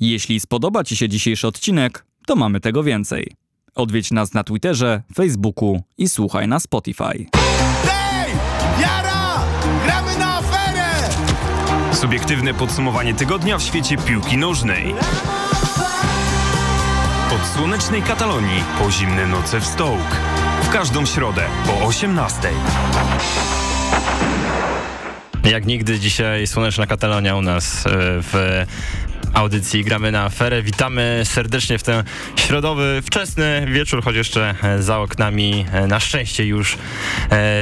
Jeśli spodoba Ci się dzisiejszy odcinek, to mamy tego więcej. Odwiedź nas na Twitterze, Facebooku i słuchaj na Spotify. Hej! Jara! Gramy na aferę! Subiektywne podsumowanie tygodnia w świecie piłki nożnej. Od słonecznej Katalonii po zimne noce w Stołk. W każdą środę po 18. Jak nigdy dzisiaj słoneczna Katalonia u nas e, w audycji Gramy na aferę. Witamy serdecznie w ten środowy, wczesny wieczór, choć jeszcze e, za oknami e, na szczęście już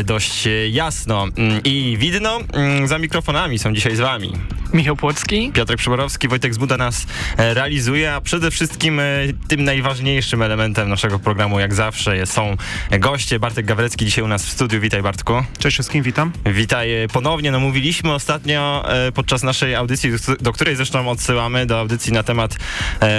dość jasno mm, i widno. Mm, za mikrofonami są dzisiaj z wami Michał Płocki. Piotrek Przyborowski, Wojtek Zbuda nas realizuje, a przede wszystkim tym najważniejszym elementem naszego programu, jak zawsze, są goście. Bartek Gawrecki dzisiaj u nas w studiu. Witaj Bartku. Cześć wszystkim, witam. Witaj ponownie. No mówiliśmy ostatnio podczas naszej audycji, do której zresztą odsyłamy, do audycji na temat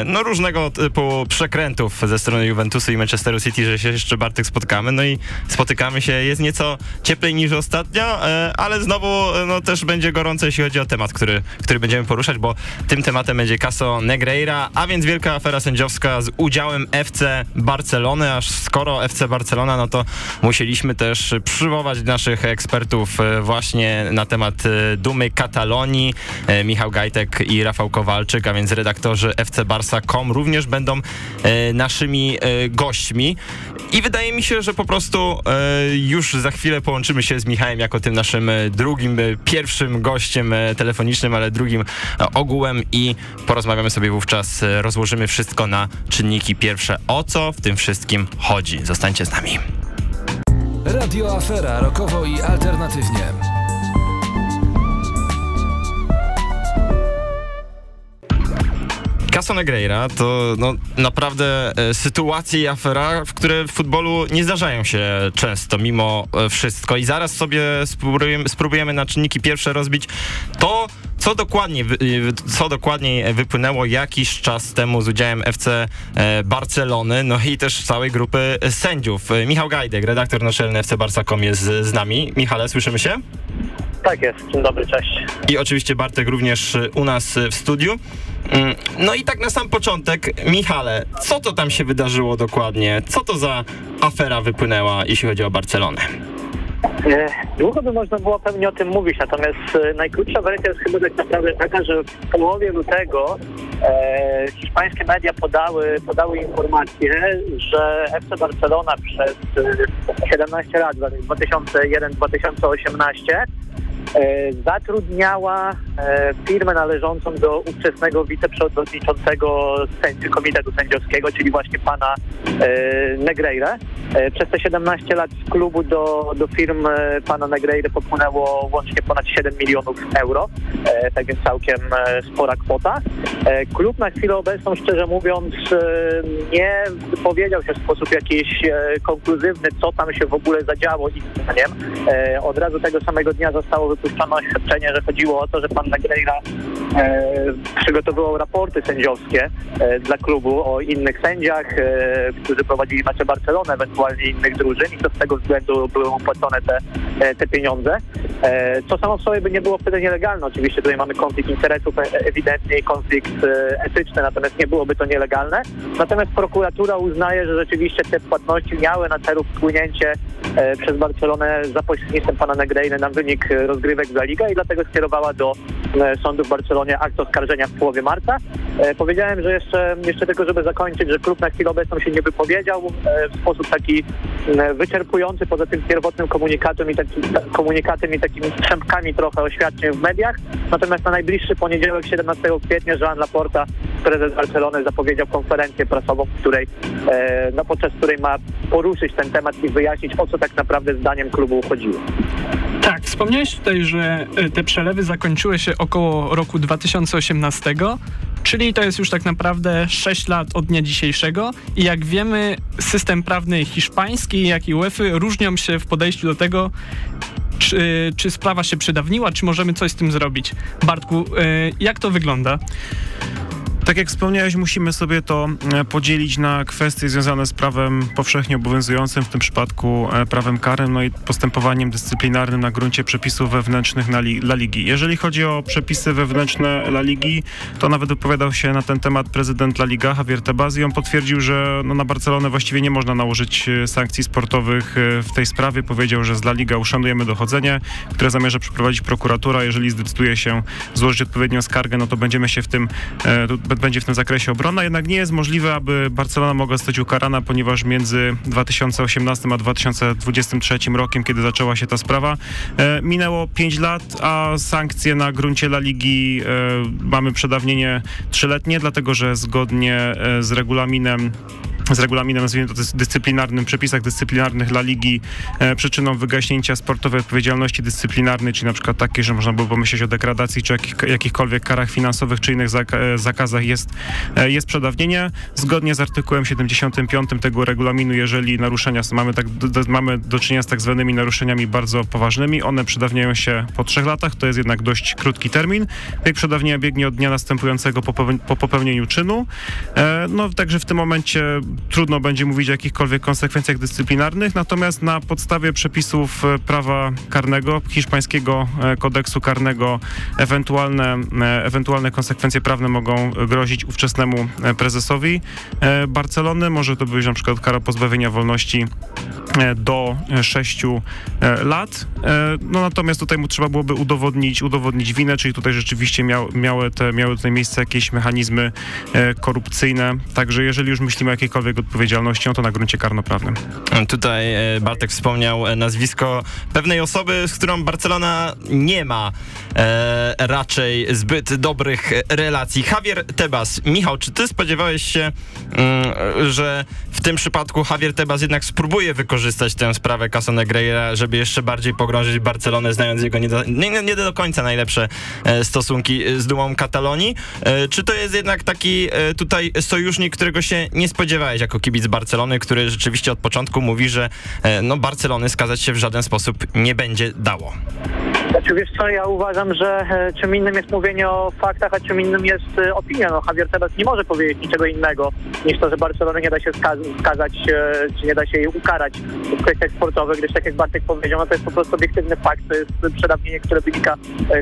no różnego typu przekrętów ze strony Juventusu i Manchesteru City, że się jeszcze Bartek spotkamy. No i spotykamy się, jest nieco cieplej niż ostatnio, ale znowu no też będzie gorąco, jeśli chodzi o temat, który który będziemy poruszać, bo tym tematem będzie Caso Negreira, a więc wielka afera sędziowska z udziałem FC Barcelony, aż skoro FC Barcelona, no to musieliśmy też przywołać naszych ekspertów e, właśnie na temat e, dumy Katalonii. E, Michał Gajtek i Rafał Kowalczyk, a więc redaktorzy fcbarsa.com również będą naszymi gośćmi. I wydaje mi się, że po prostu już za chwilę połączymy się z Michałem jako tym naszym drugim, pierwszym gościem telefonicznym, ale drugim ogółem i porozmawiamy sobie wówczas, e, rozłożymy wszystko na czynniki pierwsze. O co w tym wszystkim chodzi? Zostańcie z nami. Radio Afera, rokowo i alternatywnie. Caso Negreira to no, naprawdę e, sytuacje i afera, w które w futbolu nie zdarzają się często, mimo e, wszystko. I zaraz sobie spróbujemy, spróbujemy na czynniki pierwsze rozbić to, co dokładnie, co dokładnie wypłynęło jakiś czas temu z udziałem FC e, Barcelony, no i też całej grupy sędziów. Michał Gajdek, redaktor naczelny FC Barca.com jest z nami. Michale, słyszymy się? Tak jest, dzień dobry, cześć. I oczywiście Bartek również u nas w studiu. Mm, no i tak na sam początek, Michale, co to tam się wydarzyło dokładnie? Co to za afera wypłynęła, jeśli chodzi o Barcelonę? E, długo by można było pewnie o tym mówić, natomiast e, najkrótsza wersja jest chyba tak naprawdę taka, że w połowie lutego e, hiszpańskie media podały, podały informację, że FC Barcelona przez 17 lat, 2001-2018 E, zatrudniała e, firmę należącą do ówczesnego wiceprzewodniczącego sędzi, Komitetu Sędziowskiego, czyli właśnie pana e, Negreira. Przez te 17 lat z klubu do, do firm pana Negreira popłynęło łącznie ponad 7 milionów euro, tak więc całkiem spora kwota. Klub na chwilę obecną, szczerze mówiąc, nie wypowiedział się w sposób jakiś konkluzywny, co tam się w ogóle zadziało ich zdaniem. Od razu tego samego dnia zostało wypuszczono oświadczenie, że chodziło o to, że pan Negreira e, przygotowywał raporty sędziowskie e, dla klubu o innych sędziach, e, którzy prowadzili mecze Barcelony, ewentualnie innych drużyn i to z tego względu były opłacone te, e, te pieniądze. E, co samo w sobie by nie było wtedy nielegalne. Oczywiście tutaj mamy konflikt interesów, e, ewidentnie konflikt etyczny, natomiast nie byłoby to nielegalne. Natomiast prokuratura uznaje, że rzeczywiście te płatności miały na celu wpłynięcie przez Barcelonę za pośrednictwem pana Negreira na wynik rozgrywek dla Liga i dlatego skierowała do sądu w Barcelonie akt oskarżenia w połowie marca. Powiedziałem, że jeszcze, jeszcze tylko, żeby zakończyć, że klub na chwilę obecną się nie wypowiedział w sposób taki wyczerpujący poza tym pierwotnym komunikatem i, taki, komunikatem i takimi strzępkami trochę oświadczeń w mediach. Natomiast na najbliższy poniedziałek, 17 kwietnia, Joan Laporta, prezes Barcelony, zapowiedział konferencję prasową, której, no, podczas której ma poruszyć ten temat i wyjaśnić, o co tak naprawdę zdaniem klubu chodziło. Tak, wspomniałeś tutaj, że e, te przelewy zakończyły się około roku 2018, czyli to jest już tak naprawdę 6 lat od dnia dzisiejszego i jak wiemy system prawny hiszpański, jak i UEFA różnią się w podejściu do tego, czy, czy sprawa się przedawniła, czy możemy coś z tym zrobić. Bartku, e, jak to wygląda? Tak jak wspomniałeś, musimy sobie to e, podzielić na kwestie związane z prawem powszechnie obowiązującym, w tym przypadku e, prawem karnym, no i postępowaniem dyscyplinarnym na gruncie przepisów wewnętrznych na li La Ligi. Jeżeli chodzi o przepisy wewnętrzne La Ligi, to nawet wypowiadał się na ten temat prezydent La Liga, Javier Tebas i on potwierdził, że no, na Barcelonę właściwie nie można nałożyć e, sankcji sportowych w tej sprawie. Powiedział, że z La Liga uszanujemy dochodzenie, które zamierza przeprowadzić prokuratura. Jeżeli zdecyduje się złożyć odpowiednią skargę, no to będziemy się w tym, będzie w tym zakresie obrona. Jednak nie jest możliwe, aby Barcelona mogła zostać ukarana, ponieważ między 2018 a 2023 rokiem, kiedy zaczęła się ta sprawa, e, minęło 5 lat, a sankcje na gruncie La Ligi e, mamy przedawnienie trzyletnie, dlatego że zgodnie e, z regulaminem z regulaminem, nazwijmy to dys- dyscyplinarnym, przepisach dyscyplinarnych La Ligi e, przyczyną wygaśnięcia sportowej odpowiedzialności dyscyplinarnej, czyli na przykład takiej, że można było pomyśleć o degradacji, czy jakich, jakichkolwiek karach finansowych, czy innych e, zakazach jest, e, jest przedawnienie. Zgodnie z artykułem 75 tego regulaminu, jeżeli naruszenia, mamy, tak, do, mamy do czynienia z tak zwanymi naruszeniami bardzo poważnymi, one przedawniają się po trzech latach, to jest jednak dość krótki termin. Wiek przedawnienia biegnie od dnia następującego po, po popełnieniu czynu. E, No, także w tym momencie trudno będzie mówić o jakichkolwiek konsekwencjach dyscyplinarnych, natomiast na podstawie przepisów e, prawa karnego, hiszpańskiego e, kodeksu karnego, ewentualne, e, ewentualne konsekwencje prawne mogą grozić ówczesnemu prezesowi Barcelony. Może to być na przykład kara pozbawienia wolności do 6 lat. No natomiast tutaj mu trzeba byłoby udowodnić, udowodnić winę, czyli tutaj rzeczywiście miał, miały, te, miały tutaj miejsce jakieś mechanizmy korupcyjne. Także jeżeli już myślimy o jakiejkolwiek odpowiedzialności, no to na gruncie karnoprawnym. Tutaj e, Bartek wspomniał e, nazwisko pewnej osoby, z którą Barcelona nie ma e, raczej zbyt dobrych e, relacji. Javier Tebas. Michał, czy ty spodziewałeś się, mm, że w tym przypadku Javier Tebas jednak spróbuje wykorzystać tę sprawę Casa Negreira, żeby jeszcze bardziej pogrążyć Barcelonę, znając jego nie do, nie, nie do końca najlepsze e, stosunki z dumą Katalonii? E, czy to jest jednak taki tutaj sojusznik, którego się nie spodziewałeś jako kibic Barcelony, który rzeczywiście od początku mówi, że e, no Barcelony skazać się w żaden sposób nie będzie dało. Znaczy wiesz co, ja uważam, że e, czym innym jest mówienie o faktach, a czym innym jest e, opinia. No Javier Tebas nie może powiedzieć niczego innego niż to, że Barcelona nie da się skaz- skazać, czy nie da się jej ukarać w kwestiach sportowych, gdyż tak jak Bartek powiedział, no to jest po prostu obiektywny fakt, to jest przedawnienie, które wynika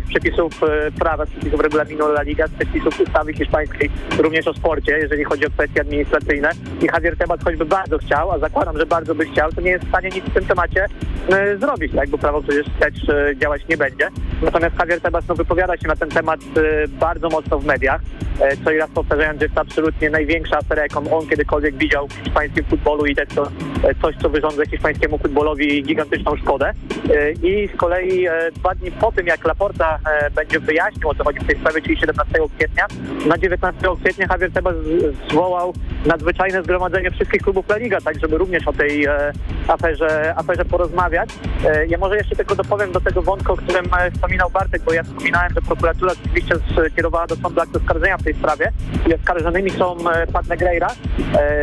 z przepisów prawa, z przepisów regulaminu La Liga, z przepisów ustawy hiszpańskiej, również o sporcie, jeżeli chodzi o kwestie administracyjne. I Javier Tebas choćby bardzo chciał, a zakładam, że bardzo by chciał, to nie jest w stanie nic w tym temacie e, zrobić, tak? bo prawo przecież wstecz e, działać nie będzie. Natomiast Javier Tebas no, wypowiada się na ten temat e, bardzo mocno w mediach, e, co i raz powtarzając, że jest absolutnie największa afera, jaką on kiedykolwiek widział w hiszpańskim futbolu i to coś, co wyrządza hiszpańskiemu futbolowi gigantyczną szkodę. I z kolei dwa dni po tym, jak Laporta będzie wyjaśnił, o co chodzi w tej sprawie, czyli 17 kwietnia, na 19 kwietnia Javier Tebas zwołał nadzwyczajne zgromadzenie wszystkich klubów La Liga, tak żeby również o tej e, aferze, aferze porozmawiać. E, ja może jeszcze tylko dopowiem do tego wątku, o którym e, wspominał Bartek, bo ja wspominałem, że prokuratura rzeczywiście skierowała do sądu akt oskarżenia w tej sprawie i oskarżonymi są Pat Negreira,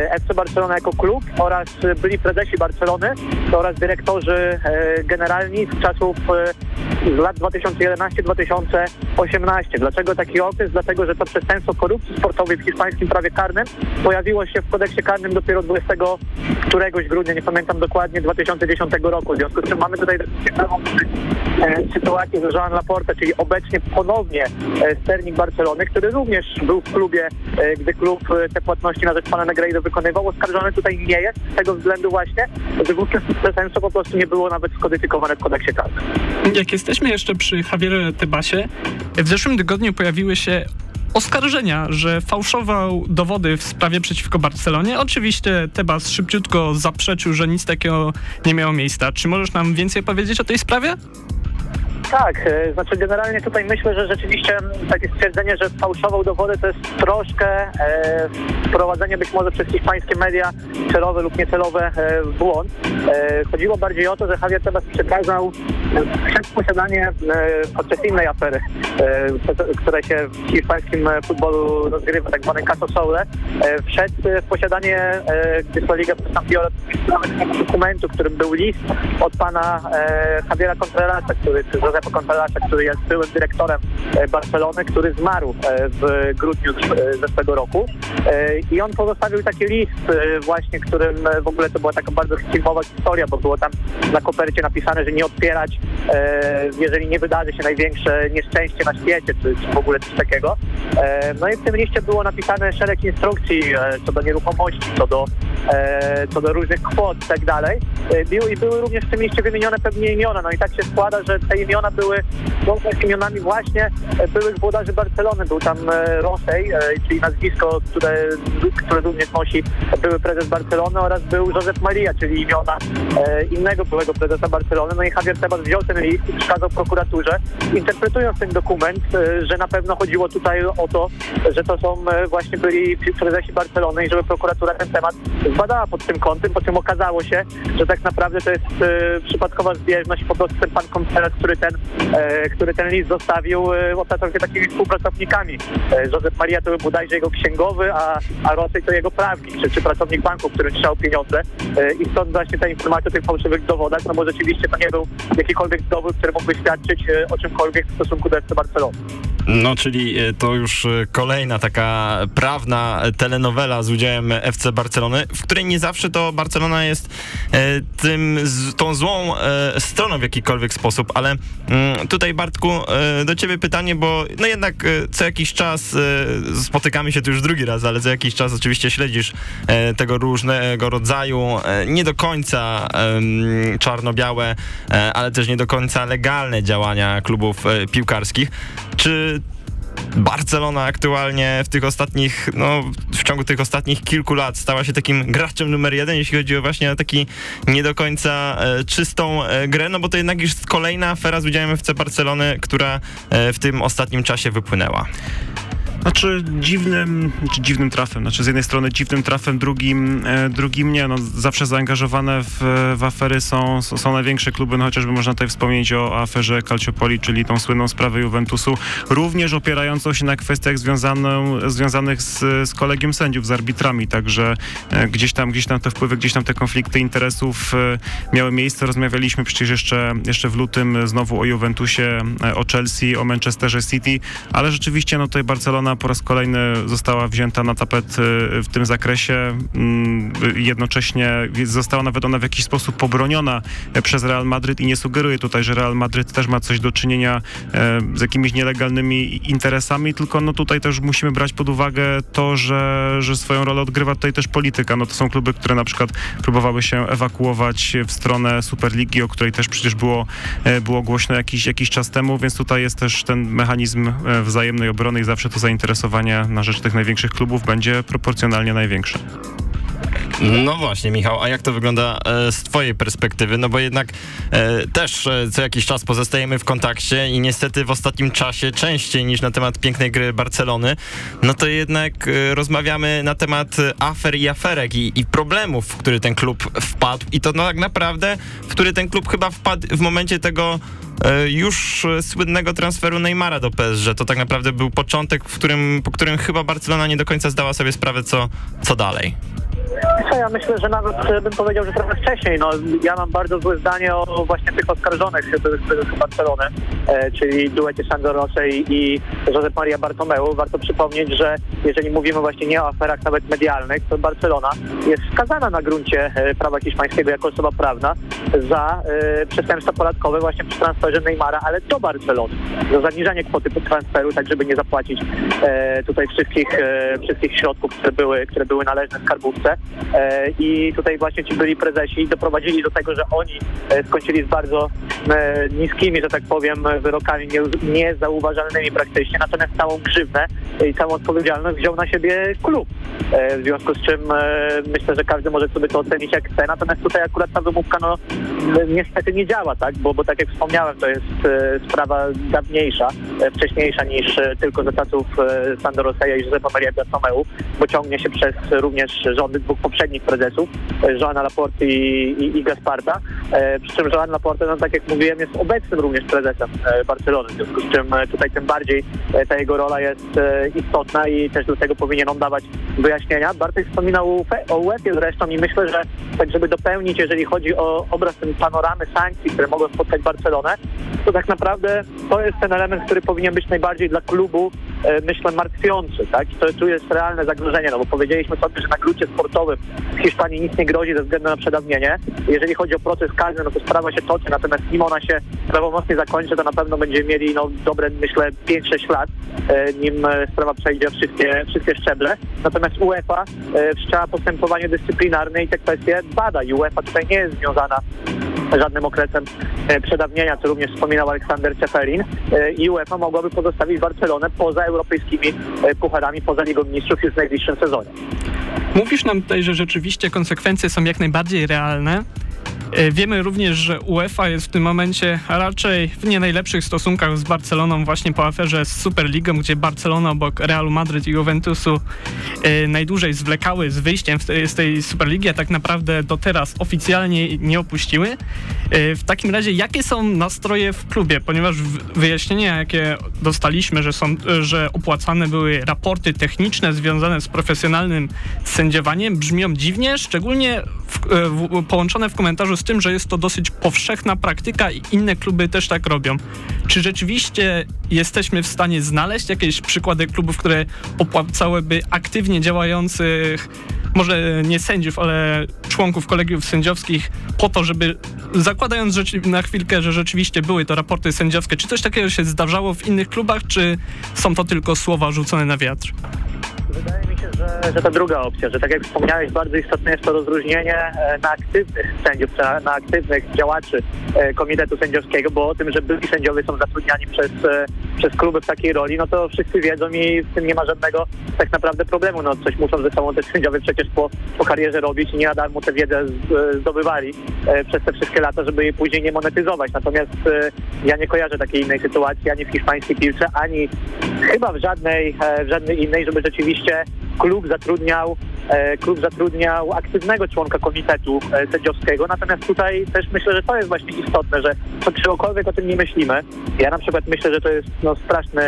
FC Barcelona jako klub oraz byli prezesi Barcelony oraz dyrektorzy generalni z czasów z lat 2011-2018. Dlaczego taki okres? Dlatego, że to przestępstwo korupcji sportowej w hiszpańskim prawie karnym pojawiło się w kodeksie karnym dopiero 20 któregoś grudnia, nie pamiętam dokładnie, 2010 roku. W związku z czym mamy tutaj e, sytuację, że Joan Laporta, czyli obecnie ponownie e, sternik Barcelony, który również był w klubie, e, gdy klub te płatności na rzecz pana Negreido wykonywał, oskarżony tutaj nie jest z tego względu właśnie, że wówczas przestępstwo po prostu nie było nawet skodyfikowane w kodeksie karnym. Jak jesteśmy jeszcze przy Javierze Tebasie, w zeszłym tygodniu pojawiły się oskarżenia, że fałszował dowody w sprawie przeciwko Barcelonie. Oczywiście Tebas szybciutko zaprzeczył, że nic takiego nie miało miejsca. Czy możesz nam więcej powiedzieć o tej sprawie? Tak, e, znaczy generalnie tutaj myślę, że rzeczywiście takie stwierdzenie, że fałszował dowody to jest troszkę e, wprowadzenie być może przez hiszpańskie media celowe lub niecelowe e, w błąd. E, chodziło bardziej o to, że Javier Tebas przekazał Wszedł w posiadanie e, podczas innej afery, e, która się w hiszpańskim futbolu rozgrywa, tak zwany Caso Soule, e, wszedł w posiadanie, e, gdy to Liga postąpiła dokumentu, którym był list od pana e, Javiera Contrerasa, który, Josefa Contrerasa, który jest byłym dyrektorem e, Barcelony, który zmarł e, w grudniu e, zeszłego roku. I on pozostawił taki list właśnie, którym w ogóle to była taka bardzo filmowa historia, bo było tam na kopercie napisane, że nie otwierać, e, jeżeli nie wydarzy się największe nieszczęście na świecie, czy, w ogóle coś takiego. No i w tym liście było napisane szereg instrukcji co do nieruchomości, co do, co do różnych kwot i tak dalej. I były również w tym liście wymienione pewnie imiona. No i tak się składa, że te imiona były z imionami właśnie e, byłych włodarzy Barcelony. Był tam e, Rosej, e, czyli nazwisko, które, które również nosi były prezes Barcelony oraz był Josep Maria, czyli imiona innego byłego prezesa Barcelony. No i Javier Tebas wziął ten list i przekazał prokuraturze, interpretując ten dokument, że na pewno chodziło tutaj o to, że to są właśnie byli prezesi Barcelony i żeby prokuratura ten temat zbadała pod tym kątem, po czym okazało się, że tak naprawdę to jest przypadkowa zbieżność po prostu ten pan Contreras, który ten, który ten list zostawił, e, się takimi współpracownikami. E, Josep Maria to był bodajże jego księgowy, a, a Rosej to jego prawnik, czy, czy pracownik banku, który trzymał pieniądze. E, I stąd właśnie ta informacja o tych fałszywych dowodach, no bo rzeczywiście to nie był jakikolwiek dowód, który mógłby świadczyć e, o czymkolwiek w stosunku do FC Barcelony. No, czyli e, to już e, kolejna taka prawna telenowela z udziałem FC Barcelony, w której nie zawsze to Barcelona jest e, tym, tą złą e, stroną w jakikolwiek sposób, ale tutaj Bartku, e, do ciebie pytanie, bo no jednak e, co jakiś czas e, spotykamy się tu już drugi raz, ale co jakiś czas oczywiście śledzisz tego różnego rodzaju, nie do końca czarno-białe, ale też nie do końca legalne działania klubów piłkarskich. Czy Barcelona aktualnie w tych ostatnich, no w ciągu tych ostatnich kilku lat stała się takim graczem numer jeden, jeśli chodzi o właśnie taki nie do końca e, czystą e, grę, no bo to jednak już kolejna afera z udziałem FC Barcelony, która e, w tym ostatnim czasie wypłynęła. Znaczy dziwnym, czy dziwnym trafem, znaczy z jednej strony dziwnym trafem, drugim, e, drugim nie. No, zawsze zaangażowane w, w afery są, są, największe kluby, no chociażby można tutaj wspomnieć o aferze Calciopoli, czyli tą słynną sprawę Juventusu, również opierającą się na kwestiach związanych z, z sędziów, z arbitrami, także e, gdzieś tam, gdzieś tam te wpływy, gdzieś tam te konflikty interesów e, miały miejsce. Rozmawialiśmy przecież jeszcze, jeszcze w lutym znowu o Juventusie, e, o Chelsea, o Manchesterze City, ale rzeczywiście no tutaj Barcelona po raz kolejny została wzięta na tapet y, w tym zakresie. Mm, Jednocześnie została nawet ona w jakiś sposób pobroniona e, przez Real Madryt i nie sugeruję tutaj, że Real Madryt też ma coś do czynienia e, z jakimiś nielegalnymi interesami, tylko no tutaj też musimy brać pod uwagę to, że, że swoją rolę odgrywa tutaj też polityka. No to są kluby, które na przykład próbowały się ewakuować w stronę Superligi, o której też przecież było, e, było głośno jakiś, jakiś czas temu, więc tutaj jest też ten mechanizm wzajemnej obrony i zawsze to zainteresowanie na rzecz tych największych klubów będzie proporcjonalnie największe. No właśnie, Michał, a jak to wygląda e, z twojej perspektywy? No bo jednak e, też e, co jakiś czas pozostajemy w kontakcie i niestety w ostatnim czasie częściej niż na temat pięknej gry Barcelony, no to jednak e, rozmawiamy na temat afer i aferek i, i problemów, w który ten klub wpadł i to no, tak naprawdę, w który ten klub chyba wpadł w momencie tego e, już słynnego transferu Neymara do PSG. To tak naprawdę był początek, w którym, po którym chyba Barcelona nie do końca zdała sobie sprawę, co, co dalej. Ja myślę, że nawet e, bym powiedział, że trochę wcześniej. No, ja mam bardzo złe zdanie o właśnie tych oskarżonych prezesów Barcelony, e, czyli duecie Sandro Rosej i Josep Maria Bartomeu. Warto przypomnieć, że jeżeli mówimy właśnie nie o aferach nawet medialnych, to Barcelona jest skazana na gruncie e, prawa hiszpańskiego jako osoba prawna za e, przestępstwa podatkowe właśnie przy transferze Neymara, ale do Barcelony. Za zaniżanie kwoty transferu, tak żeby nie zapłacić e, tutaj wszystkich, e, wszystkich środków, które były, które były należne skarbówce. E, I tutaj właśnie ci byli prezesi doprowadzili do tego, że oni e, skończyli z bardzo e, niskimi, że tak powiem, wyrokami nie- niezauważalnymi praktycznie, natomiast całą grzywnę i całą odpowiedzialność wziął na siebie klub. w związku z czym myślę, że każdy może sobie to ocenić jak chce, natomiast tutaj akurat ta wymówka no niestety nie działa, tak, bo, bo tak jak wspomniałem, to jest sprawa dawniejsza, wcześniejsza niż tylko za czasów Sandro Roseja i Giuseppe Maria Bartomeu, bo ciągnie się przez również rządy dwóch poprzednich prezesów, e, Joana Laporte i, i, i Gasparta, e, przy czym Joan Laporte, no tak jak mówiłem, jest obecnym również prezesem e, Barcelony, w związku z czym e, tutaj tym bardziej ta jego rola jest istotna i też do tego powinien on dawać wyjaśnienia. Bartek wspominał o UEFA zresztą i myślę, że tak żeby dopełnić, jeżeli chodzi o obraz ten panoramy sankcji, które mogą spotkać Barcelonę, to tak naprawdę to jest ten element, który powinien być najbardziej dla klubu, myślę, martwiący, tak? To tu jest realne zagrożenie, no bo powiedzieliśmy sobie, że na grucie sportowym w Hiszpanii nic nie grozi ze względu na przedawnienie. Jeżeli chodzi o proces karny, no to sprawa się toczy, natomiast nim ona się prawomocnie zakończy, to na pewno będziemy mieli no, dobre, myślę, 5-6 lat, e, nim e, sprawa przejdzie wszystkie, wszystkie szczeble. Natomiast UEFA e, wszczęła postępowanie dyscyplinarne i te kwestie bada. I UEFA tutaj nie jest związana żadnym okresem przedawnienia, co również wspominał Aleksander Ceferin e, i UEFA mogłaby pozostawić Barcelonę poza europejskimi pucharami, poza Ligą Mistrzów już w najbliższym sezonie. Mówisz nam tutaj, że rzeczywiście konsekwencje są jak najbardziej realne. E, Wiemy również, że UEFA jest w tym momencie raczej w nie najlepszych stosunkach z Barceloną właśnie po aferze z Superligą, gdzie Barcelona obok Realu Madryt i Juventusu e, najdłużej zwlekały z wyjściem z tej Superligi, a tak naprawdę do teraz oficjalnie nie opuściły. E, W takim razie jakie są nastroje w klubie? Ponieważ wyjaśnienia, jakie dostaliśmy, że, są, że opłacane były raporty techniczne związane z profesjonalnym sędziowaniem brzmią dziwnie, szczególnie w, w, połączone w komentarzu z tym, że jest to dosyć powszechna praktyka i inne kluby też tak robią. Czy rzeczywiście jesteśmy w stanie znaleźć jakieś przykłady klubów, które opłacałyby aktywnie działających, może nie sędziów, ale członków kolegiów sędziowskich po to, żeby zakładając na chwilkę, że rzeczywiście były to raporty sędziowskie, czy coś takiego się zdarzało w innych klubach, czy są to tylko słowa rzucone na wiatr? Wydaje mi się, że, że ta druga opcja, że tak jak wspomniałeś, bardzo istotne jest to rozróżnienie e, na aktywnych sędziów, na, aktywnych działaczy e, Komitetu Sędziowskiego, bo o tym, że byli sędziowie są zatrudniani przez, e, przez kluby w takiej roli, no to wszyscy wiedzą i w tym nie ma żadnego tak naprawdę problemu. No coś muszą ze sobą te sędziowie przecież po, po karierze robić i nie na mu tę wiedzę zdobywali przez te wszystkie lata, żeby jej później nie monetyzować. Natomiast ja nie kojarzę takiej innej sytuacji ani w hiszpańskiej piłce, ani chyba w żadnej, w żadnej innej, żeby rzeczywiście klub zatrudniał, klub zatrudniał aktywnego członka komitetu e, sędziowskiego. Natomiast tutaj też myślę, że to jest właśnie istotne, że czegokolwiek o tym nie myślimy. Ja na przykład myślę, że to jest no, straszny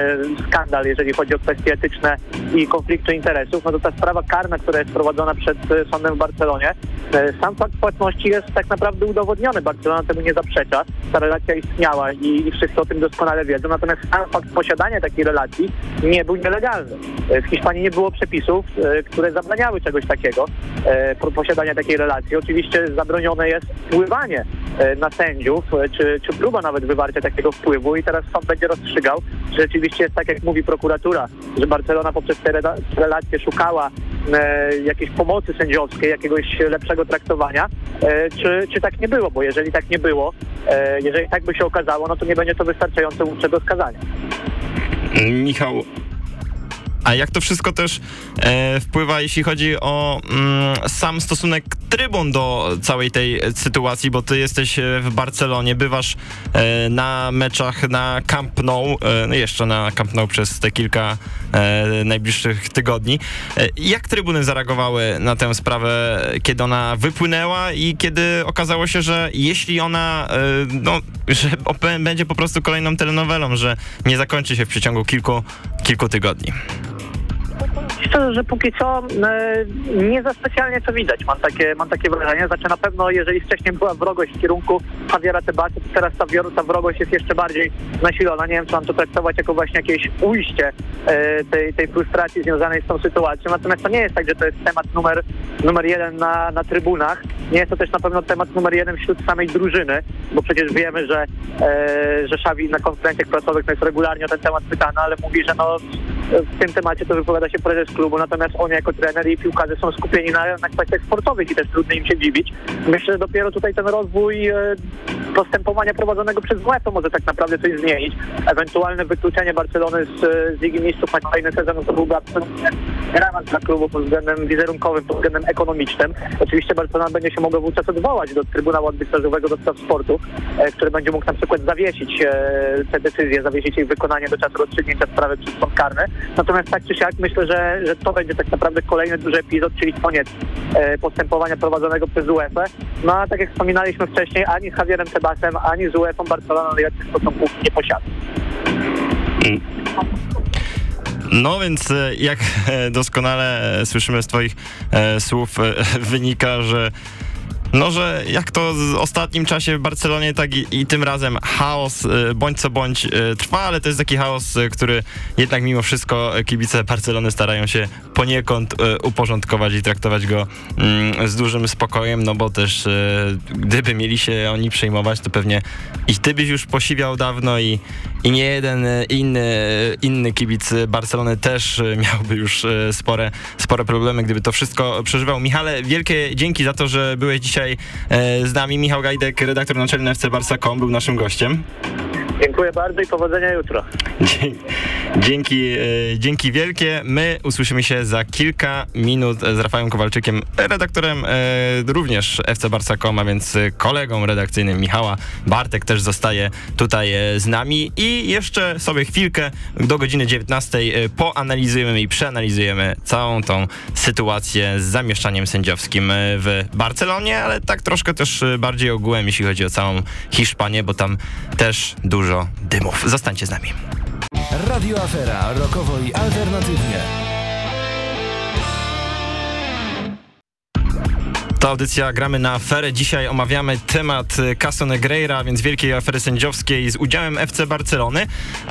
skandal, jeżeli chodzi o kwestie etyczne i konfliktu interesów. No to ta sprawa karna, która jest prowadzona przed e, sądem w Barcelonie, e, sam fakt płatności jest tak naprawdę udowodniony. Barcelona temu nie zaprzecza. Ta relacja istniała i, i wszyscy o tym doskonale wiedzą. Natomiast sam fakt posiadania takiej relacji nie był nielegalny. E, W Hiszpanii nie było przepisów, e, które zabraniały czegoś takiego, e, po- posiadania takiej relacji. Oczywiście zabronione jest wpływanie e, na sędziów, e, czy, czy próba nawet wywarcia takiego wpływu i teraz sąd będzie rozstrzygał, czy rzeczywiście jest tak, jak mówi prokuratura, że Barcelona poprzez te rela- relacje szukała e, jakiejś pomocy sędziowskiej, jakiegoś lepszego traktowania, e, czy, czy tak nie było, bo jeżeli tak nie było, e, jeżeli tak by się okazało, no to nie będzie to wystarczające łupczego skazania. Michał, a jak to wszystko też e, wpływa, jeśli chodzi o mm, sam stosunek trybun do całej tej sytuacji, bo ty jesteś e, w Barcelonie, bywasz e, na meczach na Camp Nou, e, no jeszcze na Camp Nou przez te kilka e, najbliższych tygodni. E, jak trybuny zareagowały na tę sprawę, kiedy ona wypłynęła i kiedy okazało się, że jeśli ona, no, że będzie po prostu kolejną telenowelą, że nie zakończy się w przeciągu kilku, kilku tygodni. Szczerze, że póki co e, nie za specjalnie to widać, mam takie, mam takie wrażenie. Znaczy na pewno, jeżeli wcześniej była wrogość w kierunku Javiera Tebasy, to teraz ta, ta wrogość jest jeszcze bardziej nasilona. Nie wiem, czy mam to traktować jako właśnie jakieś ujście e, tej, tej frustracji związanej z tą sytuacją. Natomiast to nie jest tak, że to jest temat numer, numer jeden na, na trybunach. Nie jest to też na pewno temat numer jeden wśród samej drużyny, bo przecież wiemy, że, e, że Xavi na konferencjach prasowych jest regularnie o ten temat pytany, ale mówi, że no, w tym temacie to wypowiada się prezes klubu, natomiast on jako trener i piłkarze są skupieni na, na kwestiach sportowych i też trudno im się dziwić. Myślę, że dopiero tutaj ten rozwój e, postępowania prowadzonego przez UEFA może tak naprawdę coś zmienić. Ewentualne wykluczenie Barcelony z, z Ligi Mistrzów na kolejny sezon to byłby absolutnie dramat dla klubu pod względem wizerunkowym, pod względem ekonomicznym. Oczywiście Barcelona będzie się mogła wówczas odwołać do Trybunału Arbitrażowego do spraw sportu, e, który będzie mógł na przykład zawiesić e, te decyzje, zawiesić ich wykonanie do czasu rozstrzygnięcia sprawy przez sąd karny. Natomiast tak czy siak myślę, że, że to będzie tak naprawdę kolejny duży epizod, czyli koniec e, postępowania prowadzonego przez UEFA. No a tak jak wspominaliśmy wcześniej, ani z Javierem Tebasem, ani z UEFA Barcelona najlepszych stosunków nie posiada. No więc e, jak e, doskonale słyszymy z twoich słów wynika, że no, że jak to w ostatnim czasie w Barcelonie, tak i, i tym razem chaos e, bądź co bądź e, trwa, ale to jest taki chaos, e, który jednak mimo wszystko kibice Barcelony starają się poniekąd uporządkować i traktować go mm, z dużym spokojem, no bo też gdyby mieli się oni przejmować, to pewnie i ty byś już posiwiał dawno i, i nie jeden inny, inny kibic Barcelony też miałby już spore, spore problemy, gdyby to wszystko przeżywał. Michale, wielkie dzięki za to, że byłeś dzisiaj e, z nami. Michał Gajdek, redaktor naczelny FC Barca.com był naszym gościem. Dziękuję bardzo i powodzenia jutro. Dzięki, e, dzięki wielkie. My usłyszymy się za kilka minut z Rafałem Kowalczykiem, redaktorem e, również FC Barca.com, a więc e, kolegą redakcyjnym Michała. Bartek też zostaje tutaj e, z nami i jeszcze sobie chwilkę do godziny 19 e, poanalizujemy i przeanalizujemy całą tą sytuację z zamieszczaniem sędziowskim e, w Barcelonie, ale tak troszkę też e, bardziej ogółem, jeśli chodzi o całą Hiszpanię, bo tam też dużo dymów. Zostańcie z nami. Radio Afera, rokowo i alternatywnie. To audycja Gramy na aferę. Dzisiaj omawiamy temat Caso Negreira, więc wielkiej afery sędziowskiej z udziałem FC Barcelony,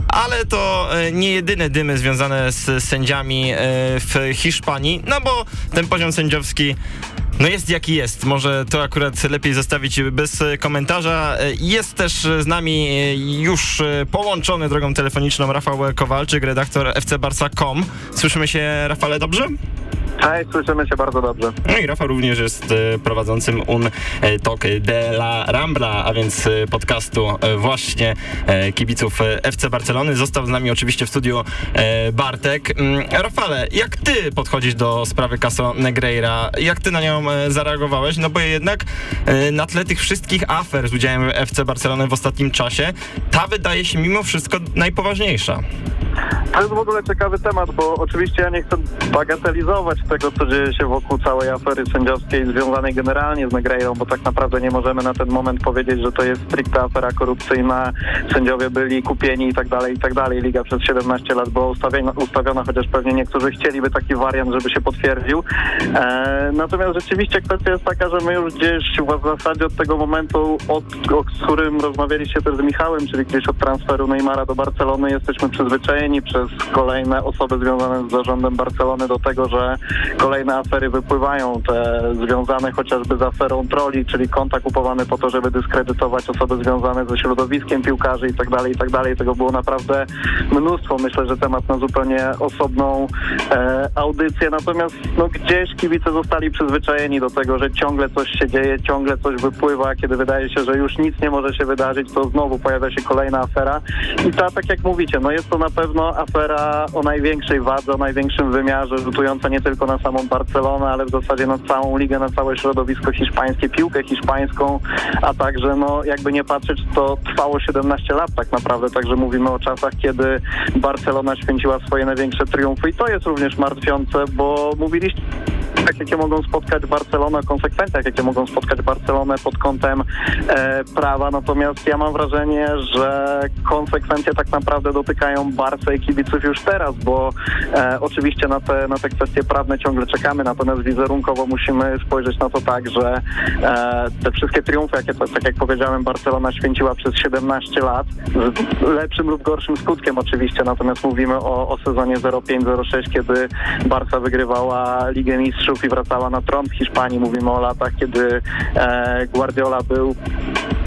ale to y, nie jedyne dymy związane z sędziami y, w Hiszpanii, no bo ten poziom sędziowski no jest jaki jest. Może to akurat lepiej zostawić bez komentarza. Jest też z nami już połączony drogą telefoniczną Rafał Kowalczyk, redaktor fcbarsa.com. Słyszymy się, Rafale, dobrze? Hej, słyszymy się bardzo dobrze. No i Rafał również jest e, prowadzącym Un e, Tok de la Rambla, a więc e, podcastu właśnie kibiców FC Barcelony. Został z nami oczywiście w studiu Bartek. Mm, Rafale, jak ty podchodzisz do sprawy Caso Negreira? Jak ty na nią zareagowałeś? No bo jednak na tle tych wszystkich afer z udziałem FC Barcelony w ostatnim czasie, ta wydaje się mimo wszystko najpoważniejsza. To jest w ogóle ciekawy temat, bo oczywiście ja nie chcę bagatelizować tego, co dzieje się wokół całej afery sędziowskiej związanej generalnie z Negreirą, bo tak naprawdę nie możemy na ten moment powiedzieć, że to jest stricte afera korupcyjna, sędziowie byli kupieni i tak dalej, i tak dalej. Liga przez 17 lat była ustawiona, ustawiona chociaż pewnie niektórzy chcieliby taki wariant, żeby się potwierdził. E, natomiast rzeczywiście kwestia jest taka, że my już gdzieś w zasadzie od tego momentu, od, o którym rozmawialiście też z Michałem, czyli gdzieś od transferu Neymara do Barcelony, jesteśmy przyzwyczajeni przez kolejne osoby związane z zarządem Barcelony do tego, że kolejne afery wypływają, te związane chociażby z aferą troli, czyli konta kupowany po to, żeby dyskredytować osoby związane ze środowiskiem piłkarzy i tak dalej, i tak dalej. Tego było naprawdę mnóstwo. Myślę, że temat na zupełnie osobną e, audycję. Natomiast no, gdzieś kibice zostali przyzwyczajeni do tego, że ciągle coś się dzieje, ciągle coś wypływa. Kiedy wydaje się, że już nic nie może się wydarzyć, to znowu pojawia się kolejna afera. I ta, tak jak mówicie, no jest to na pewno afera o największej wadze, o największym wymiarze, rzutująca nie tylko na samą Barcelonę, ale w zasadzie na całą ligę, na całe środowisko hiszpańskie, piłkę hiszpańską, a także, no jakby nie patrzeć, to trwało 17 lat tak naprawdę, także mówimy o czasach, kiedy Barcelona święciła swoje największe triumfy i to jest również martwiące, bo mówiliście jakie mogą spotkać Barcelonę, konsekwencjach, jakie mogą spotkać Barcelonę pod kątem e, prawa. Natomiast ja mam wrażenie, że konsekwencje tak naprawdę dotykają Barca i kibiców już teraz, bo e, oczywiście na te, na te kwestie prawne ciągle czekamy, natomiast wizerunkowo musimy spojrzeć na to tak, że e, te wszystkie triumfy, jakie tak jak powiedziałem, Barcelona święciła przez 17 lat, z lepszym lub gorszym skutkiem oczywiście, natomiast mówimy o, o sezonie 05-06, kiedy Barca wygrywała Ligę Mistrzów i wracała na tron w Hiszpanii. Mówimy o latach, kiedy e, Guardiola był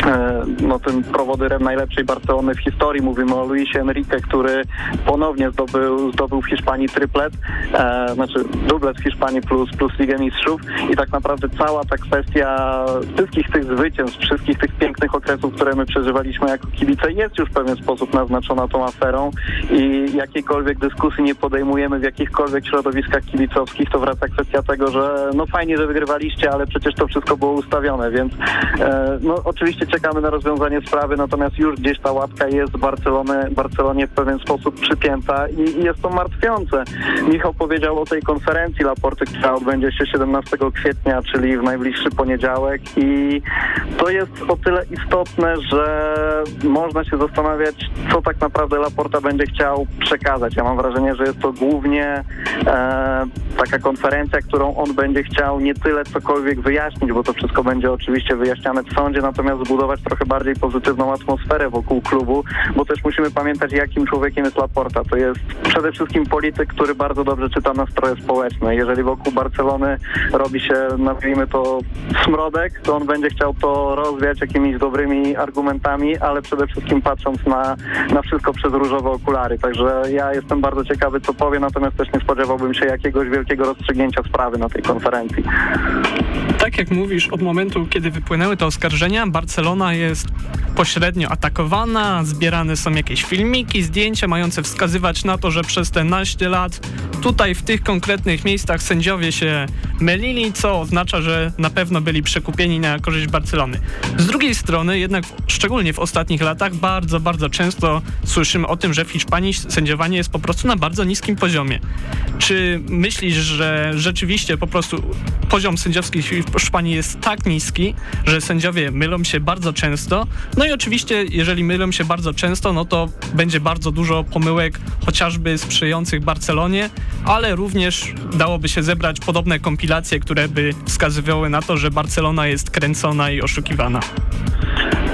e, no, tym prowodyrem najlepszej Barcelony w historii. Mówimy o Luisie Enrique, który ponownie zdobył, zdobył w Hiszpanii triplet, e, znaczy dublet w Hiszpanii plus, plus Ligę Mistrzów. I tak naprawdę cała ta kwestia wszystkich tych zwycięstw, wszystkich tych pięknych okresów, które my przeżywaliśmy jako kibice jest już w pewien sposób naznaczona tą aferą. I jakiejkolwiek dyskusji nie podejmujemy w jakichkolwiek środowiskach kibicowskich, to wraca kwestia tego, że no fajnie, że wygrywaliście, ale przecież to wszystko było ustawione, więc e, no oczywiście czekamy na rozwiązanie sprawy, natomiast już gdzieś ta łatka jest Barcelony, Barcelonie w pewien sposób przypięta i, i jest to martwiące. Michał powiedział o tej konferencji Laporty, która odbędzie się 17 kwietnia, czyli w najbliższy poniedziałek i to jest o tyle istotne, że można się zastanawiać, co tak naprawdę Laporta będzie chciał przekazać. Ja mam wrażenie, że jest to głównie e, taka konferencja, którą on będzie chciał nie tyle cokolwiek wyjaśnić, bo to wszystko będzie oczywiście wyjaśniane w sądzie, natomiast zbudować trochę bardziej pozytywną atmosferę wokół klubu, bo też musimy pamiętać, jakim człowiekiem jest Laporta. To jest przede wszystkim polityk, który bardzo dobrze czyta nastroje społeczne. Jeżeli wokół Barcelony robi się, nazwijmy to, smrodek, to on będzie chciał to rozwiać jakimiś dobrymi argumentami, ale przede wszystkim patrząc na, na wszystko przez różowe okulary. Także ja jestem bardzo ciekawy, co powie, natomiast też nie spodziewałbym się jakiegoś wielkiego rozstrzygnięcia sprawy na tej konferencji. Tak jak mówisz, od momentu, kiedy wypłynęły te oskarżenia, Barcelona jest pośrednio atakowana, zbierane są jakieś filmiki, zdjęcia mające wskazywać na to, że przez te naście lat tutaj w tych konkretnych miejscach sędziowie się mylili, co oznacza, że na pewno byli przekupieni na korzyść Barcelony. Z drugiej strony, jednak szczególnie w ostatnich latach, bardzo, bardzo często słyszymy o tym, że w Hiszpanii sędziowanie jest po prostu na bardzo niskim poziomie. Czy myślisz, że rzeczywiście po prostu poziom sędziowski w Hiszpanii jest tak niski, że sędziowie mylą się bardzo często? No i oczywiście, jeżeli mylą się bardzo często, no to będzie bardzo dużo pomyłek, chociażby sprzyjających Barcelonie, ale również dałoby się zebrać podobne kompilacje, które by wskazywały na to, że Barcelona jest kręcona i oszukiwana.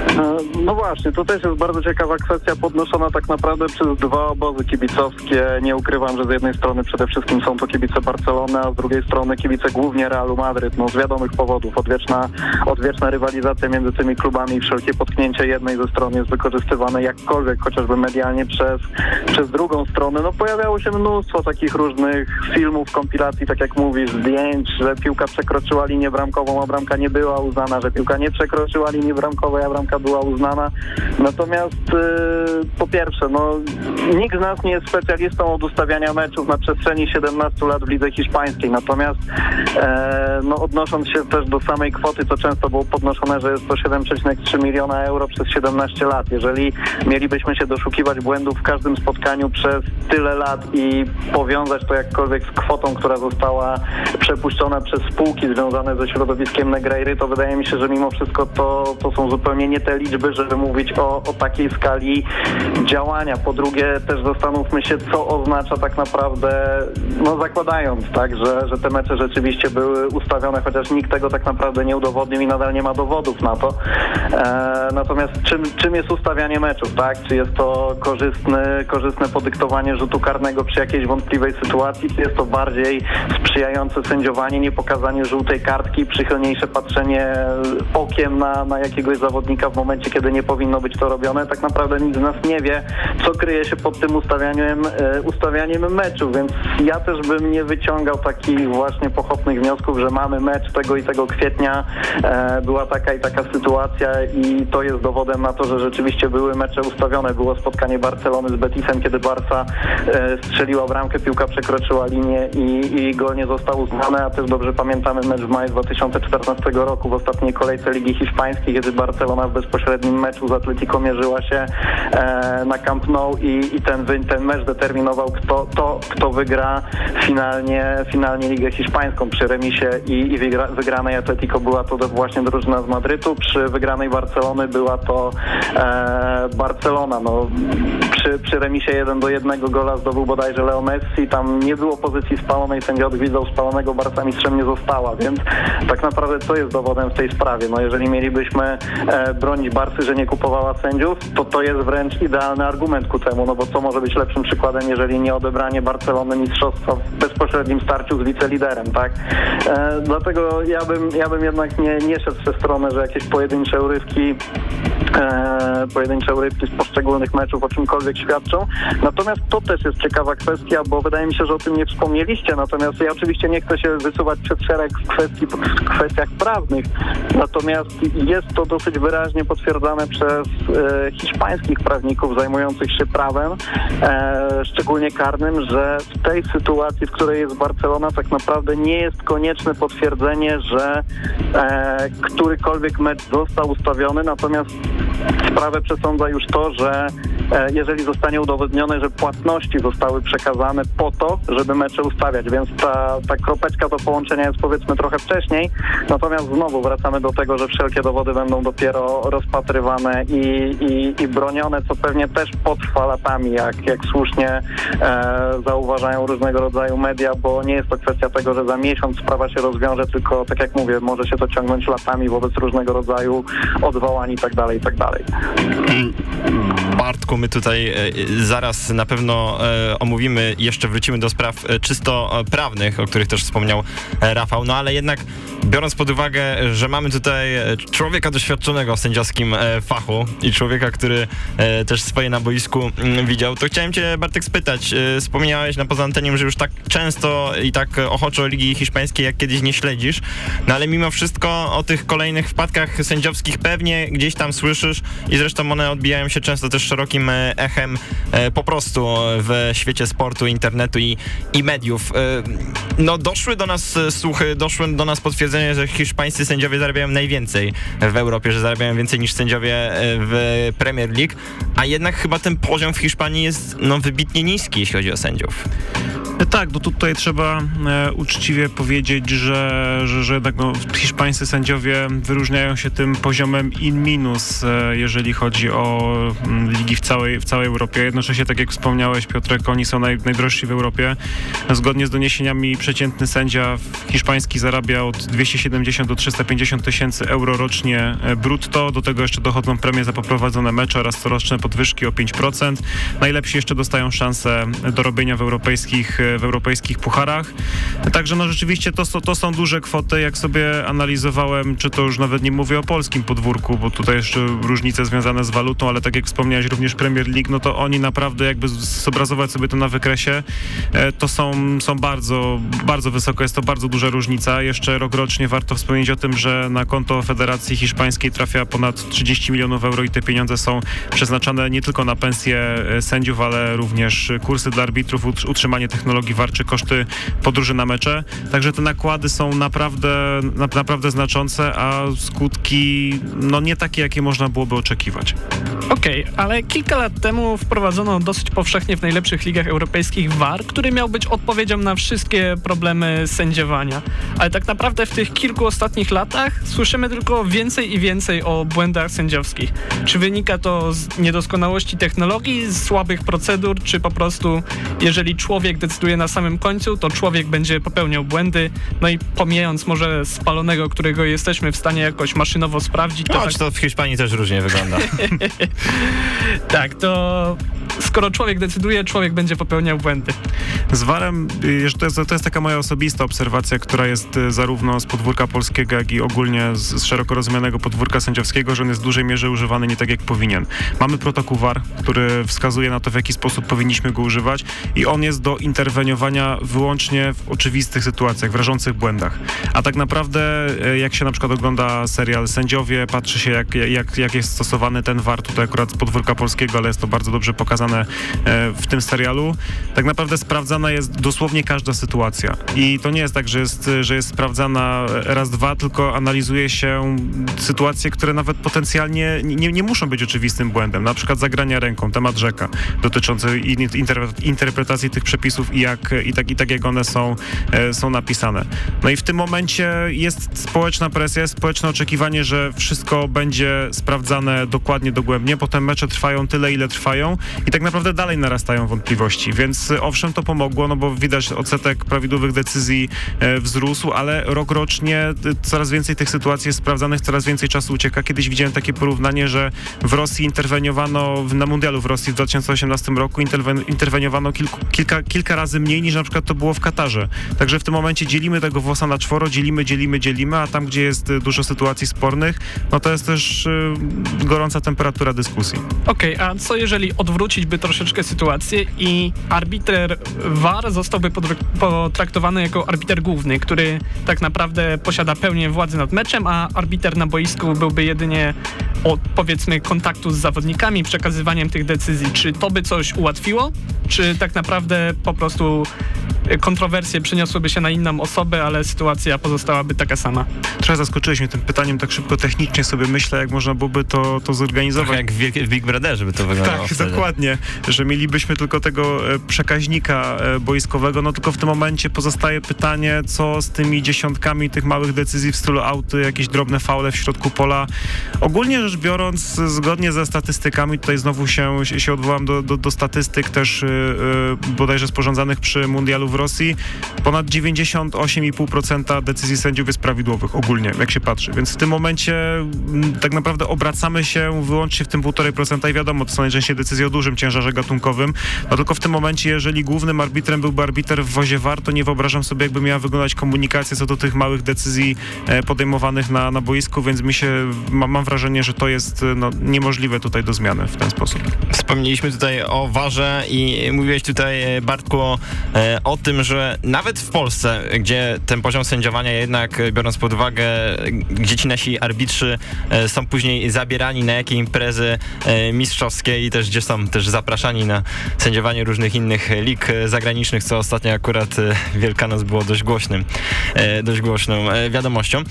E, no właśnie, to też jest bardzo ciekawa kwestia podnoszona tak naprawdę przez dwa obozy kibicowskie. Nie ukrywam, że z jednej strony przede wszystkim są to kibice Barcelony, a z drugiej strony kibice głównie Realu Madryt. No z wiadomych powodów. Odwieczna, odwieczna rywalizacja między tymi klubami i wszelkie potknięcie jednej ze stron jest wykorzystywane jakkolwiek, chociażby medialnie przez, przez drugą stronę. No pojawiało się mnóstwo takich różnych filmów, kompilacji, tak jak mówisz, zdjęć, że piłka przekroczyła linię bramkową, a bramka nie była uznana, że piłka nie przekroczyła linii bramkowej, a bramka była uznana. Natomiast yy, po pierwsze, no, nikt z nas nie jest specjalistą od ustawiania meczów na przestrzeni 17 lat w lidze hiszpańskiej. Natomiast e, no, odnosząc się też do samej kwoty, co często było podnoszone, że jest to 7,3 miliona euro przez 17 lat. Jeżeli mielibyśmy się doszukiwać błędów w każdym spotkaniu przez tyle lat i powiązać to jakkolwiek z kwotą, która została przepuszczona przez spółki związane ze środowiskiem Negreiry, to wydaje mi się, że mimo wszystko to, to są zupełnie nie te liczby, żeby mówić o, o takiej skali działania. Po drugie też zastanówmy się, co oznacza tak naprawdę, no zakładając, tak, że, że te mecze rzeczywiście były ustawione, chociaż nikt tego tak naprawdę nie udowodnił i nadal nie ma dowodów na to. E, natomiast czym, czym jest ustawianie meczów, tak? Czy jest to korzystne, korzystne podyktowanie rzutu karnego przy jakiejś wątpliwej sytuacji, czy jest to bardziej sprzyjające sędziowanie, nie pokazanie żółtej kartki, przychylniejsze patrzenie okiem na, na jakiegoś zawodnika w momencie, kiedy nie powinno być to robione. Tak naprawdę nikt z nas nie wie, co kryje się pod tym ustawianiem, e, ustawianiem meczu, więc ja też bym nie wyciągał takich właśnie pochopnych wniosków, że mamy mecz tego i tego kwietnia, e, była taka i taka sytuacja i to jest dowodem na to, że rzeczywiście były mecze ustawione. Było spotkanie Barcelony z Betisem, kiedy Barca e, strzeliła bramkę, piłka przekroczyła linię i, i gol nie został uznany, a też dobrze pamiętamy mecz w maju 2014 roku w ostatniej kolejce Ligi Hiszpańskiej, kiedy Barcelona w bezpośrednim meczu z Atletico mierzyła się e, na Camp Nou i, i ten, ten mecz determinował kto, to, kto wygra finalnie, finalnie Ligę Hiszpańską. Przy remisie i, i wygra, wygranej Atletico była to właśnie drużyna z Madrytu, przy wygranej Barcelony była to e, Barcelona. No, przy, przy remisie 1 do 1 gola zdobył bodajże Leo Messi, tam nie było pozycji spalonej, sędzia odwiedzał spalonego, Barca mistrzem nie została, więc tak naprawdę co jest dowodem w tej sprawie? No jeżeli mielibyśmy e, bronić bronić Barsy, że nie kupowała sędziów, to to jest wręcz idealny argument ku temu, no bo co może być lepszym przykładem, jeżeli nie odebranie Barcelony mistrzostwa w bezpośrednim starciu z wiceliderem, tak? E, dlatego ja bym, ja bym jednak nie, nie szedł w tę stronę, że jakieś pojedyncze urywki e, pojedyncze urywki z poszczególnych meczów o czymkolwiek świadczą. Natomiast to też jest ciekawa kwestia, bo wydaje mi się, że o tym nie wspomnieliście. Natomiast ja oczywiście nie chcę się wysuwać przed szereg w, kwestii, w kwestiach prawnych. Natomiast jest to dosyć wyraźnie potwierdzane przez e, hiszpańskich prawników zajmujących się prawem, e, szczególnie karnym, że w tej sytuacji, w której jest Barcelona, tak naprawdę nie jest konieczne potwierdzenie, że e, którykolwiek mecz został ustawiony, natomiast sprawę przesądza już to, że e, jeżeli zostanie udowodnione, że płatności zostały przekazane po to, żeby mecze ustawiać, więc ta, ta kropeczka do połączenia jest powiedzmy trochę wcześniej, natomiast znowu wracamy do tego, że wszelkie dowody będą dopiero rozpatrywane i, i, i bronione, co pewnie też potrwa latami, jak, jak słusznie e, zauważają różnego rodzaju media, bo nie jest to kwestia tego, że za miesiąc sprawa się rozwiąże, tylko tak jak mówię, może się to ciągnąć latami wobec różnego rodzaju odwołań i tak dalej, i tak dalej. Bartku, my tutaj e, zaraz na pewno e, omówimy, jeszcze wrócimy do spraw e, czysto e, prawnych, o których też wspomniał e, Rafał, no ale jednak biorąc pod uwagę, że mamy tutaj e, człowieka doświadczonego w sędziowskim e, fachu i człowieka, który e, też swoje na boisku mm, widział, to chciałem cię Bartek spytać, e, wspomniałeś na poza anteniem, że już tak często i tak ochoczo Ligi Hiszpańskiej jak kiedyś nie śledzisz, no ale mimo wszystko o tych kolejnych wpadkach sędziowskich pewnie gdzieś tam słyszysz i zresztą one odbijają się często też szerokim echem po prostu w świecie sportu, internetu i, i mediów. No doszły do nas słuchy, doszły do nas potwierdzenie, że hiszpańscy sędziowie zarabiają najwięcej w Europie, że zarabiają więcej niż sędziowie e, w Premier League, a jednak chyba ten poziom w Hiszpanii jest no, wybitnie niski, jeśli chodzi o sędziów. Tak, no tutaj trzeba e, uczciwie powiedzieć, że, że, że jednak no, hiszpańscy sędziowie wyróżniają się tym poziomem in minus, e, jeżeli chodzi o m, ligi w całej, w całej Europie. Jednocześnie, tak jak wspomniałeś, Piotrek, oni są naj, najdrożsi w Europie. Zgodnie z doniesieniami przeciętny sędzia hiszpański zarabia od 270 do 350 tysięcy euro rocznie e, brutto. Do tego jeszcze dochodzą premie za poprowadzone mecze oraz coroczne podwyżki o 5%. Najlepsi jeszcze dostają szansę do robienia w europejskich w europejskich pucharach. Także no rzeczywiście to, to są duże kwoty. Jak sobie analizowałem, czy to już nawet nie mówię o polskim podwórku, bo tutaj jeszcze różnice związane z walutą, ale tak jak wspomniałeś również Premier League, no to oni naprawdę jakby zobrazować sobie to na wykresie, e, to są, są bardzo, bardzo wysoko, jest to bardzo duża różnica. Jeszcze rok rocznie warto wspomnieć o tym, że na konto Federacji Hiszpańskiej trafia ponad 30 milionów euro i te pieniądze są przeznaczane nie tylko na pensje e, sędziów, ale również kursy dla arbitrów, utrzymanie technologii VAR czy koszty podróży na mecze. Także te nakłady są naprawdę, na, naprawdę znaczące, a skutki no nie takie, jakie można byłoby oczekiwać. Okej, okay, ale kilka lat temu wprowadzono dosyć powszechnie w najlepszych ligach europejskich VAR, który miał być odpowiedzią na wszystkie problemy sędziowania. Ale tak naprawdę w tych kilku ostatnich latach słyszymy tylko więcej i więcej o błędach sędziowskich. Czy wynika to z niedoskonałości technologii, z słabych procedur, czy po prostu jeżeli człowiek decyduje na samym końcu, to człowiek będzie popełniał błędy, no i pomijając może spalonego, którego jesteśmy w stanie jakoś maszynowo sprawdzić. To, to, tak... to w Hiszpanii też różnie wygląda. tak, to skoro człowiek decyduje, człowiek będzie popełniał błędy. Z VAR-em, to jest, to jest taka moja osobista obserwacja, która jest y, zarówno z podwórka polskiego, jak i ogólnie z, z szeroko rozumianego podwórka sędziowskiego, że on jest w dużej mierze używany nie tak jak powinien. Mamy protokół VAR, który wskazuje na to, w jaki sposób powinniśmy go używać i on jest do interweniowania wyłącznie w oczywistych sytuacjach, w rażących błędach. A tak naprawdę, y, jak się na przykład ogląda serial Sędziowie, patrzy się, jak, jak, jak jest stosowany ten VAR, tutaj akurat z podwórka polskiego, ale jest to bardzo dobrze pokazane pokazane w tym serialu, tak naprawdę sprawdzana jest dosłownie każda sytuacja. I to nie jest tak, że jest, że jest sprawdzana raz, dwa, tylko analizuje się sytuacje, które nawet potencjalnie nie, nie muszą być oczywistym błędem. Na przykład zagrania ręką, temat rzeka, dotyczący interpretacji tych przepisów i, jak, i, tak, i tak jak one są, e, są napisane. No i w tym momencie jest społeczna presja, jest społeczne oczekiwanie, że wszystko będzie sprawdzane dokładnie, dogłębnie. Potem mecze trwają tyle, ile trwają i tak naprawdę dalej narastają wątpliwości, więc y, owszem to pomogło, no bo widać odsetek prawidłowych decyzji e, wzrósł, ale rok rocznie y, coraz więcej tych sytuacji jest sprawdzanych, coraz więcej czasu ucieka. Kiedyś widziałem takie porównanie, że w Rosji interweniowano, w- na mundialu w Rosji w 2018 roku interwen, interweniowano kilku, kilka, kilka razy mniej niż na przykład to było w Katarze. Także w tym momencie dzielimy tego włosa na czworo, dzielimy, dzielimy, dzielimy, a tam, gdzie jest y, dużo sytuacji spornych, no to jest też gorąca temperatura dyskusji. Okej, a co jeżeli odwrócić by troszeczkę sytuację i arbiter VAR zostałby potraktowany jako arbiter główny, który tak naprawdę posiada pełnię władzy nad meczem, a arbiter na boisku byłby jedynie od powiedzmy kontaktu z zawodnikami, przekazywaniem tych decyzji. Czy to by coś ułatwiło? Czy tak naprawdę po prostu kontrowersje przeniosłyby się na inną osobę, ale sytuacja pozostałaby taka sama? Trochę zaskoczyłeś mnie tym pytaniem, tak szybko technicznie sobie myślę, jak można byłoby to, to zorganizować. Trochę jak w, Wielkie- w Big Brotherze by to wyglądało Tak, wtedy. dokładnie, że mielibyśmy tylko tego e, przekaźnika e, boiskowego, no tylko w tym momencie pozostaje pytanie, co z tymi dziesiątkami tych małych decyzji w stylu auty, jakieś drobne faule w środku pola. Ogólnie rzecz biorąc, zgodnie ze statystykami, tutaj znowu się, się odwołam do, do, do statystyk też e, bodajże sporządzanych przy mundialu w Rosji, ponad 98,5% decyzji sędziów jest prawidłowych ogólnie, jak się patrzy, więc w tym momencie tak naprawdę obracamy się wyłącznie w tym 1,5% i wiadomo, to są najczęściej decyzje o dużym ciężarze gatunkowym, no tylko w tym momencie, jeżeli głównym arbitrem byłby arbiter w wozie VAR, to nie wyobrażam sobie, jakby miała wyglądać komunikacja co do tych małych decyzji e, podejmowanych na, na boisku, więc mi się, mam, mam wrażenie, że to jest e, no, niemożliwe tutaj do zmiany w ten sposób. Wspomnieliśmy tutaj o warze i mówiłeś tutaj, e, Bartku, o, o tym, że nawet w Polsce, gdzie ten poziom sędziowania jednak, biorąc pod uwagę, gdzie ci nasi arbitrzy są później zabierani na jakie imprezy mistrzowskie i też gdzie są też zapraszani na sędziowanie różnych innych lig zagranicznych, co ostatnio akurat e, Wielkanoc było dość głośnym, e, dość głośną e, wiadomością.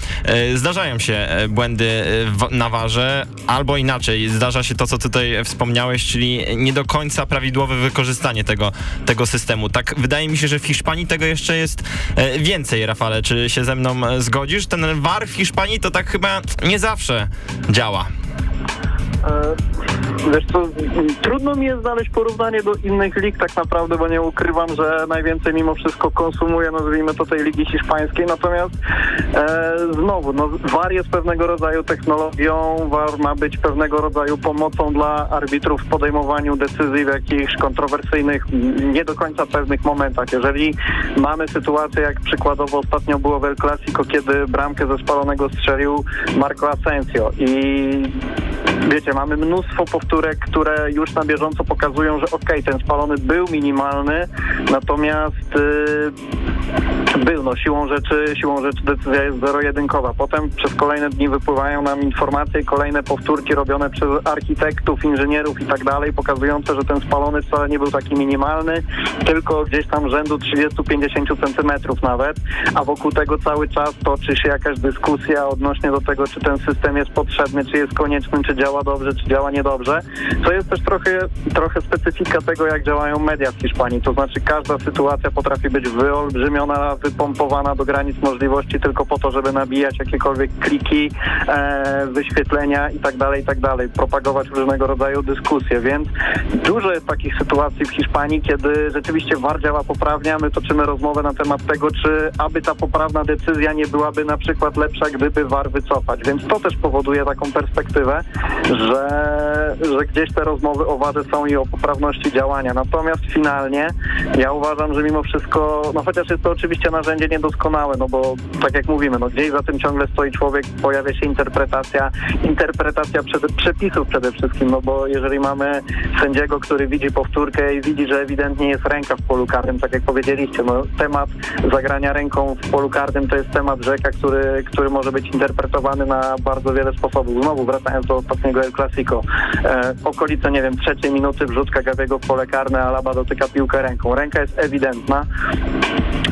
Zdarzają się błędy na warze, albo inaczej, zdarza się to, co tutaj wspomniałeś, czyli nie do końca prawidłowe wykorzystanie tego, tego systemu. Tak wydaje mi się, że w Hiszpanii tego jeszcze jest więcej, Rafale. Czy się ze mną zgodzisz? Ten VAR w Hiszpanii to tak chyba nie zawsze działa. E, Wiesz co, trudno mi jest znaleźć porównanie do innych lig tak naprawdę, bo nie ukrywam, że najwięcej mimo wszystko konsumuję, nazwijmy to tej ligi hiszpańskiej, natomiast e, znowu, no, VAR jest pewnego rodzaju technologią, VAR ma być pewnego rodzaju pomocą dla arbitrów w podejmowaniu decyzji w jakichś kontrowersyjnych, nie do końca pewnych momentach. Jeżeli mamy sytuację, jak przykładowo ostatnio było w El Clasico, kiedy bramkę ze spalonego strzelił Marco Asensio i Wiecie, mamy mnóstwo powtórek, które już na bieżąco pokazują, że okej, ten spalony był minimalny, natomiast yy, był, no siłą rzeczy, siłą rzeczy decyzja jest zero-jedynkowa. Potem przez kolejne dni wypływają nam informacje kolejne powtórki robione przez architektów, inżynierów i tak dalej, pokazujące, że ten spalony wcale nie był taki minimalny, tylko gdzieś tam rzędu 30-50 centymetrów nawet, a wokół tego cały czas toczy się jakaś dyskusja odnośnie do tego, czy ten system jest potrzebny, czy jest konieczny, czy działa dobrze, czy działa niedobrze, co jest też trochę, trochę specyfika tego, jak działają media w Hiszpanii, to znaczy każda sytuacja potrafi być wyolbrzymiona, wypompowana do granic możliwości tylko po to, żeby nabijać jakiekolwiek kliki, e, wyświetlenia i tak dalej, i tak propagować różnego rodzaju dyskusje, więc dużo jest takich sytuacji w Hiszpanii, kiedy rzeczywiście VAR działa poprawnie, my toczymy rozmowę na temat tego, czy aby ta poprawna decyzja nie byłaby na przykład lepsza, gdyby VAR wycofać, więc to też powoduje taką perspektywę, że, że gdzieś te rozmowy o wadze są i o poprawności działania. Natomiast finalnie ja uważam, że mimo wszystko, no chociaż jest to oczywiście narzędzie niedoskonałe, no bo tak jak mówimy, no gdzieś za tym ciągle stoi człowiek, pojawia się interpretacja, interpretacja przed, przepisów przede wszystkim, no bo jeżeli mamy sędziego, który widzi powtórkę i widzi, że ewidentnie jest ręka w polu karnym, tak jak powiedzieliście, no temat zagrania ręką w polu karnym to jest temat rzeka, który, który może być interpretowany na bardzo wiele sposobów. Znowu wracając do ostatniego Clasico. E, okolice, nie wiem, trzeciej minuty wrzutka Gabiego w pole karne, Alaba dotyka piłkę ręką. Ręka jest ewidentna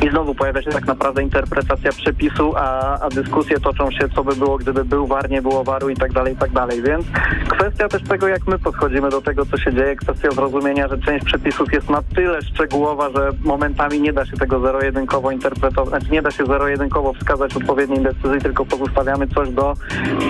i znowu pojawia się tak naprawdę interpretacja przepisu, a, a dyskusje toczą się, co by było, gdyby był war, nie było waru i tak dalej, i tak dalej. Więc kwestia też tego, jak my podchodzimy do tego, co się dzieje, kwestia zrozumienia, że część przepisów jest na tyle szczegółowa, że momentami nie da się tego zero-jedynkowo interpretować, znaczy nie da się zero-jedynkowo wskazać odpowiedniej decyzji, tylko pozostawiamy coś do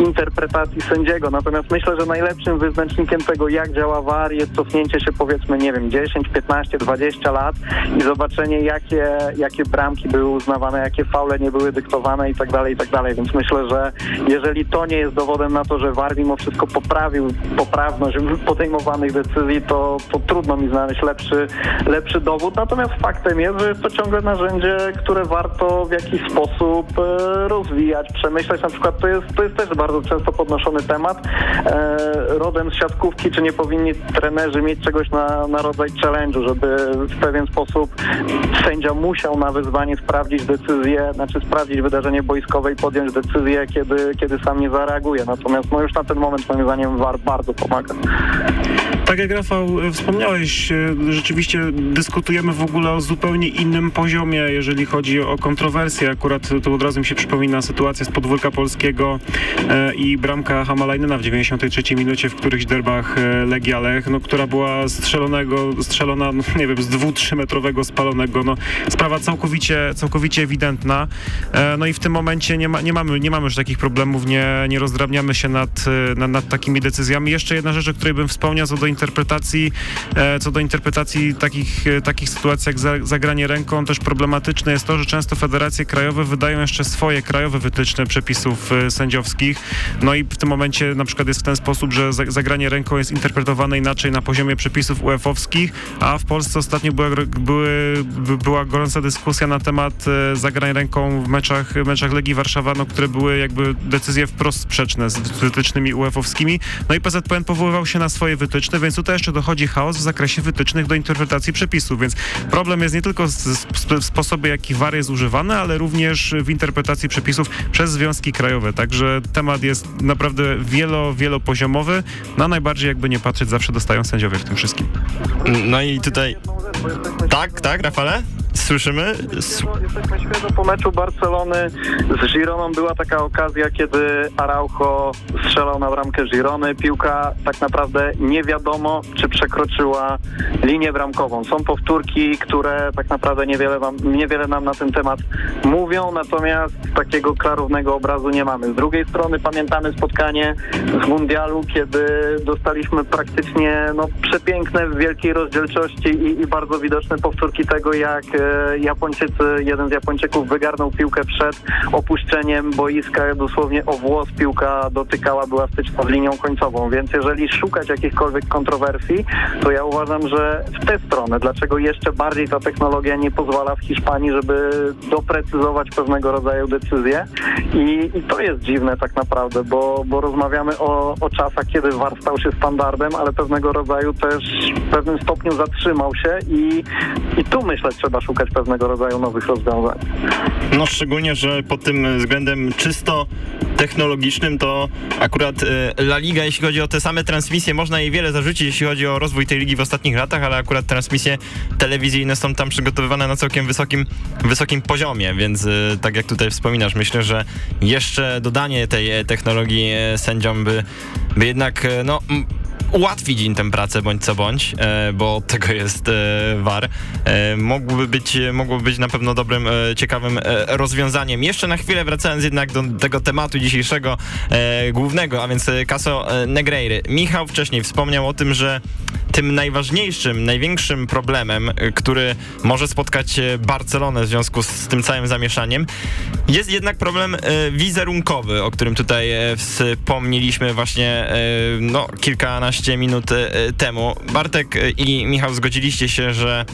interpretacji sędziego. Natomiast myślę, że najlepszym wyznacznikiem tego, jak działa VAR jest cofnięcie się powiedzmy, nie wiem, 10, 15, 20 lat i zobaczenie, jakie, jakie bramki były uznawane, jakie faule nie były dyktowane i tak dalej, i tak dalej. Więc myślę, że jeżeli to nie jest dowodem na to, że VAR mimo wszystko poprawił poprawność podejmowanych decyzji, to, to trudno mi znaleźć lepszy, lepszy dowód. Natomiast faktem jest, że jest to ciągle narzędzie, które warto w jakiś sposób e, rozwijać, przemyśleć. Na przykład to jest, to jest też bardzo często podnoszony temat. E, rodem z siatkówki, czy nie powinni trenerzy mieć czegoś na, na rodzaj challenge'u, żeby w pewien sposób sędzia musiał na wyzwanie sprawdzić decyzję, znaczy sprawdzić wydarzenie boiskowe i podjąć decyzję, kiedy, kiedy sam nie zareaguje. Natomiast no już na ten moment moim zdaniem VAR bardzo pomaga. Tak jak Rafał e, wspomniałeś, e, rzeczywiście dyskutujemy w ogóle o zupełnie innym poziomie, jeżeli chodzi o kontrowersje. Akurat tu od razu mi się przypomina sytuacja z podwórka polskiego e, i bramka Hamalajnena w 93 minucie w którychś derbach Legia Lech, no, która była strzelonego, strzelona, no, nie wiem, z 2-3 metrowego spalonego. No, sprawa całkowicie, całkowicie ewidentna. No i w tym momencie nie, ma, nie, mamy, nie mamy już takich problemów, nie, nie rozdrabniamy się nad, nad, nad takimi decyzjami. Jeszcze jedna rzecz, o której bym wspomniał, co do interpretacji, e, co do interpretacji takich, e, takich sytuacji jak zagranie ręką, też problematyczne jest to, że często federacje krajowe wydają jeszcze swoje krajowe wytyczne przepisów e, sędziowskich. No i w tym momencie na przykład jest w ten sposób, że zagranie ręką jest interpretowane inaczej na poziomie przepisów UEFA-owskich, a w Polsce ostatnio była, były, była gorąca dyskusja na temat zagrań ręką w meczach, meczach Legii Warszawa, no, które były jakby decyzje wprost sprzeczne z wytycznymi UEFA-owskimi. No i PZPN powoływał się na swoje wytyczne, więc tutaj jeszcze dochodzi chaos w zakresie wytycznych do interpretacji przepisów, więc problem jest nie tylko w sposobie, jaki war jest używany, ale również w interpretacji przepisów przez związki krajowe. Także temat jest naprawdę wielo, wielopoziomowy. Na najbardziej jakby nie patrzeć, zawsze dostają sędziowie w tym wszystkim. No i tutaj... Tak, tak, Rafale? Słyszymy? Jesteśmy świeżo po meczu Barcelony z Gironą. Była taka okazja, kiedy Araujo strzelał na bramkę Girony. Piłka tak naprawdę nie wiadomo, czy przekroczyła linię bramkową. Są powtórki, które tak naprawdę niewiele, wam, niewiele nam na ten temat mówią, natomiast takiego klarownego obrazu nie mamy. Z drugiej strony pamiętamy spotkanie z Mundialu, kiedy dostaliśmy praktycznie no, przepiękne w wielkiej rozdzielczości i, i bardzo widoczne powtórki tego, jak Japończycy, jeden z Japończyków wygarnął piłkę przed opuszczeniem boiska, dosłownie o włos piłka dotykała, była styczna z linią końcową, więc jeżeli szukać jakichkolwiek kontrowersji, to ja uważam, że w tę stronę, dlaczego jeszcze bardziej ta technologia nie pozwala w Hiszpanii, żeby doprecyzować pewnego rodzaju decyzje? I, i to jest dziwne tak naprawdę, bo, bo rozmawiamy o, o czasach, kiedy VAR stał się standardem, ale pewnego rodzaju też w pewnym stopniu zatrzymał się i, i tu myślę trzeba szukać szukać pewnego rodzaju nowych rozwiązań. No szczególnie, że pod tym względem czysto technologicznym to akurat e, La Liga, jeśli chodzi o te same transmisje, można jej wiele zarzucić, jeśli chodzi o rozwój tej ligi w ostatnich latach, ale akurat transmisje telewizyjne są tam przygotowywane na całkiem wysokim, wysokim poziomie, więc e, tak jak tutaj wspominasz, myślę, że jeszcze dodanie tej technologii sędziom by, by jednak no ułatwić im tę pracę bądź co bądź, e, bo tego jest e, VAR. E, mógłby być, mógłby być na pewno dobrym, ciekawym rozwiązaniem. Jeszcze na chwilę wracając jednak do tego tematu dzisiejszego głównego, a więc Caso Negreira. Michał wcześniej wspomniał o tym, że tym najważniejszym, największym problemem, który może spotkać Barcelonę w związku z tym całym zamieszaniem, jest jednak problem wizerunkowy, o którym tutaj wspomnieliśmy właśnie no, kilkanaście 15 minut e, temu. Bartek i Michał zgodziliście się, że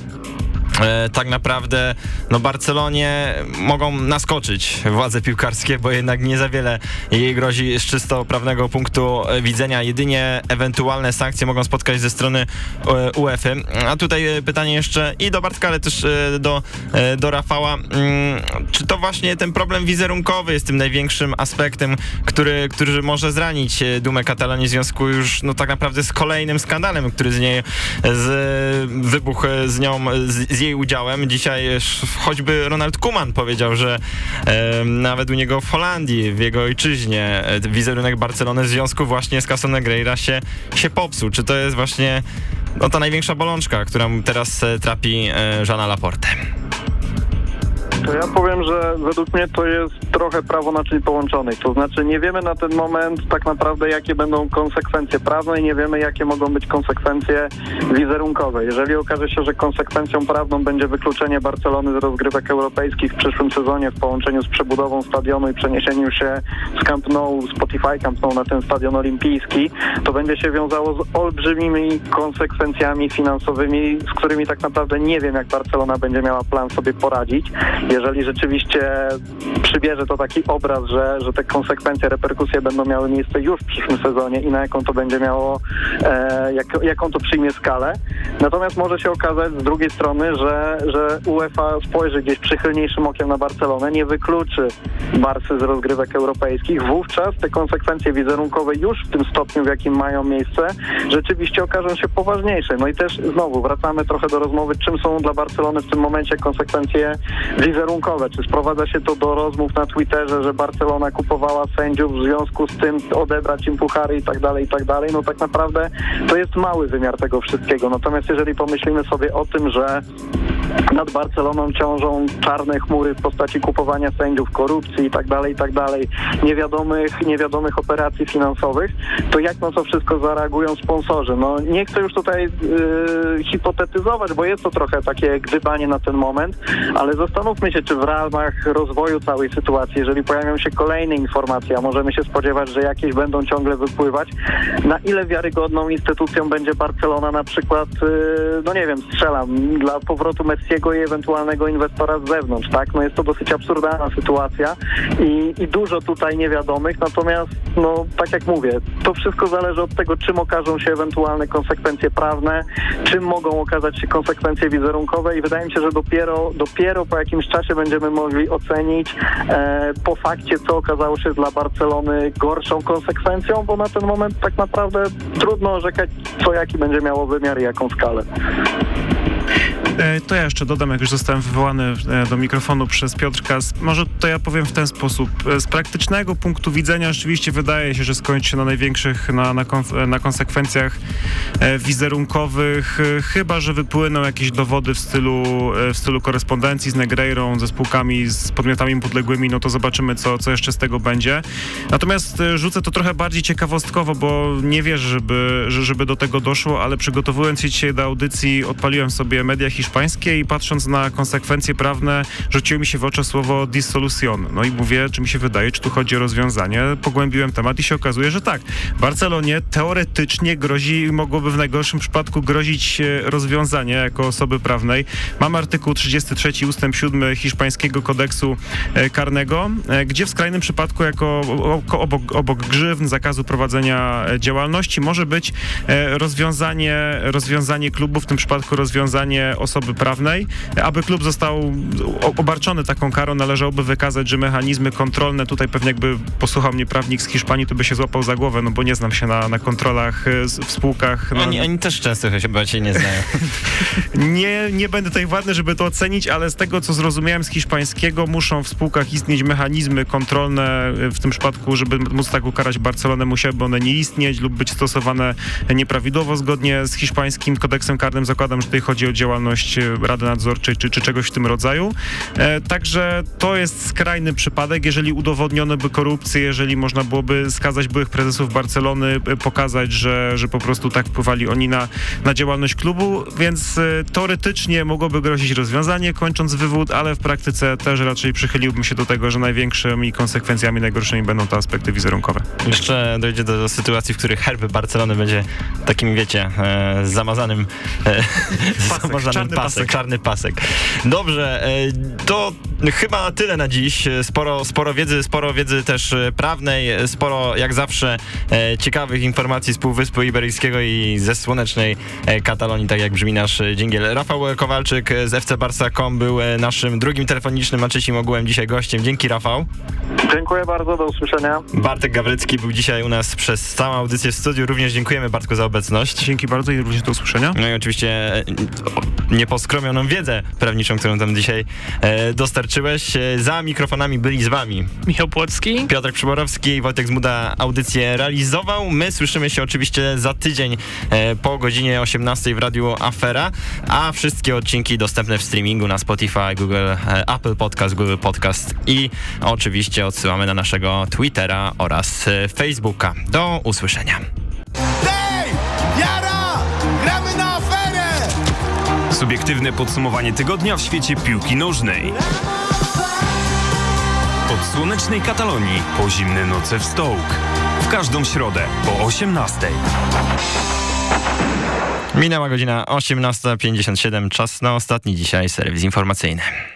tak naprawdę no Barcelonie mogą naskoczyć władze piłkarskie, bo jednak nie za wiele jej grozi z czysto prawnego punktu widzenia. Jedynie ewentualne sankcje mogą spotkać ze strony e, UEFA. A tutaj e, pytanie jeszcze i do Bartka, ale też do, do Rafała. Mm, czy to właśnie ten problem wizerunkowy jest tym największym aspektem, który, który może zranić dumę Katalonii w związku już no tak naprawdę z kolejnym skandalem, który z niej z, wybuchł z nią, z, z jej udziałem. Dzisiaj choćby Ronald Kuman powiedział, że e, nawet u niego w Holandii, w jego ojczyźnie, e, wizerunek Barcelony w związku właśnie z Casą Negreira się, się popsuł. Czy to jest właśnie no, ta największa bolączka, która teraz e, trapi e, Żana Laporte? To ja powiem, że według mnie to jest trochę prawo naczyń połączonych. To znaczy nie wiemy na ten moment tak naprawdę, jakie będą konsekwencje prawne i nie wiemy, jakie mogą być konsekwencje wizerunkowe. Jeżeli okaże się, że konsekwencją prawną będzie wykluczenie Barcelony z rozgrywek europejskich w przyszłym sezonie w połączeniu z przebudową stadionu i przeniesieniu się z Camp Nou, Spotify Camp Nou na ten stadion olimpijski, to będzie się wiązało z olbrzymimi konsekwencjami finansowymi, z którymi tak naprawdę nie wiem, jak Barcelona będzie miała plan sobie poradzić jeżeli rzeczywiście przybierze to taki obraz, że, że te konsekwencje, reperkusje będą miały miejsce już w przyszłym sezonie i na jaką to będzie miało, e, jak, jaką to przyjmie skalę. Natomiast może się okazać z drugiej strony, że, że UEFA spojrzy gdzieś przychylniejszym okiem na Barcelonę, nie wykluczy Barsy z rozgrywek europejskich. Wówczas te konsekwencje wizerunkowe już w tym stopniu, w jakim mają miejsce, rzeczywiście okażą się poważniejsze. No i też znowu wracamy trochę do rozmowy, czym są dla Barcelony w tym momencie konsekwencje wizerunkowe wizerunkowe. Czy sprowadza się to do rozmów na Twitterze, że Barcelona kupowała sędziów, w związku z tym odebrać im puchary i tak dalej, i tak dalej. No tak naprawdę to jest mały wymiar tego wszystkiego. Natomiast jeżeli pomyślimy sobie o tym, że nad Barceloną ciążą czarne chmury w postaci kupowania sędziów, korupcji i tak dalej, i tak niewiadomych, niewiadomych operacji finansowych, to jak na to wszystko zareagują sponsorzy? No nie chcę już tutaj yy, hipotetyzować, bo jest to trochę takie gdybanie na ten moment, ale zastanówmy się, czy w ramach rozwoju całej sytuacji, jeżeli pojawią się kolejne informacje, a możemy się spodziewać, że jakieś będą ciągle wypływać, na ile wiarygodną instytucją będzie Barcelona na przykład, yy, no nie wiem, strzelam, dla powrotu Messiego i ewentualnego inwestora z zewnątrz, tak? No jest to dosyć absurdalna sytuacja i, i dużo tutaj niewiadomych, natomiast no tak jak mówię, to wszystko zależy od tego, czym okażą się ewentualne konsekwencje prawne, czym mogą okazać się konsekwencje wizerunkowe i wydaje mi się, że dopiero, dopiero po jakimś czasie będziemy mogli ocenić e, po fakcie, co okazało się dla Barcelony gorszą konsekwencją, bo na ten moment tak naprawdę trudno orzekać, co jaki będzie miało wymiar i jaką skalę. E, to ja jeszcze dodam, jak już zostałem wywołany e, do mikrofonu przez Piotrka. Może to ja powiem w ten sposób. E, z praktycznego punktu widzenia rzeczywiście wydaje się, że skończy się na największych, na, na, na konsekwencjach wizerunkowych, chyba, że wypłyną jakieś dowody w stylu, w stylu korespondencji z Negreirą, ze spółkami, z podmiotami podległymi, no to zobaczymy, co, co jeszcze z tego będzie. Natomiast rzucę to trochę bardziej ciekawostkowo, bo nie wierzę, żeby, żeby do tego doszło, ale przygotowując się dzisiaj do audycji, odpaliłem sobie media hiszpańskie i patrząc na konsekwencje prawne, rzuciło mi się w oczy słowo dissolution. No i mówię, czy mi się wydaje, czy tu chodzi o rozwiązanie. Pogłębiłem temat i się okazuje, że tak. Barcelonie teoretycznie grozi, mogłoby w najgorszym przypadku grozić rozwiązanie jako osoby prawnej. Mam artykuł 33 ustęp 7 hiszpańskiego kodeksu e, karnego, e, gdzie w skrajnym przypadku jako obok, obok grzywny, zakazu prowadzenia e, działalności może być rozwiązanie, rozwiązanie klubu, w tym przypadku rozwiązanie osoby osoby prawnej. Aby klub został obarczony taką karą, należałoby wykazać, że mechanizmy kontrolne, tutaj pewnie jakby posłuchał mnie prawnik z Hiszpanii, to by się złapał za głowę, no bo nie znam się na, na kontrolach e, w spółkach. No. Oni, oni też często chyba się nie znają. nie, nie będę tutaj ładny, żeby to ocenić, ale z tego, co zrozumiałem z hiszpańskiego, muszą w spółkach istnieć mechanizmy kontrolne, e, w tym przypadku, żeby móc tak ukarać Barcelonę, musiałyby one nie istnieć lub być stosowane nieprawidłowo zgodnie z hiszpańskim kodeksem karnym. Zakładam, że tutaj chodzi o działalność Rady Nadzorczej czy, czy czegoś w tym rodzaju. E, także to jest skrajny przypadek, jeżeli udowodniono by korupcję, jeżeli można byłoby skazać byłych prezesów Barcelony, e, pokazać, że, że po prostu tak wpływali oni na, na działalność klubu, więc e, teoretycznie mogłoby grozić rozwiązanie, kończąc wywód, ale w praktyce też raczej przychyliłbym się do tego, że największymi konsekwencjami najgorszymi będą te aspekty wizerunkowe. Jeszcze dojdzie do, do sytuacji, w których herby Barcelony będzie takim, wiecie, e, zamazanym, e, pasek, zamazanym pasek, pasek, czarny pasek. Dobrze, e, to chyba tyle na dziś. Sporo, sporo wiedzy, sporo wiedzy też e, prawnej, sporo jak zawsze e, ciekawych informacji z Półwyspu Iberyjskiego i ze słonecznej Katalonii, tak jak brzmi nasz dżingiel. Rafał Kowalczyk z FC Barsa.com był naszym drugim telefonicznym, trzecim ogółem dzisiaj gościem. Dzięki Rafał. Dziękuję bardzo, do usłyszenia. Bartek Gawrycki był dzisiaj u nas przez całą audycję w studiu. Również dziękujemy Bartku za obecność. Dzięki bardzo i również do usłyszenia. No i oczywiście nieposkromioną wiedzę prawniczą, którą tam dzisiaj e, dostarczyłeś. E, za mikrofonami byli z wami Michał Płocki. Piotr Przyborowski, Wojtek Zmuda audycję realizował. My słyszymy się oczywiście za tydzień e, po godzinie 18 w Radiu Afera, a wszystkie odcinki dostępne w streamingu na Spotify, Google, e, Apple Podcast, Google Podcast i oczywiście odsyłamy na naszego Twittera oraz e, Facebooka. Do usłyszenia. Hej! Jara! Gramy na! Subiektywne podsumowanie tygodnia w świecie piłki nożnej. Od słonecznej Katalonii po zimne noce w Stołk. W każdą środę po 18. Minęła godzina 18.57, czas na ostatni dzisiaj serwis informacyjny.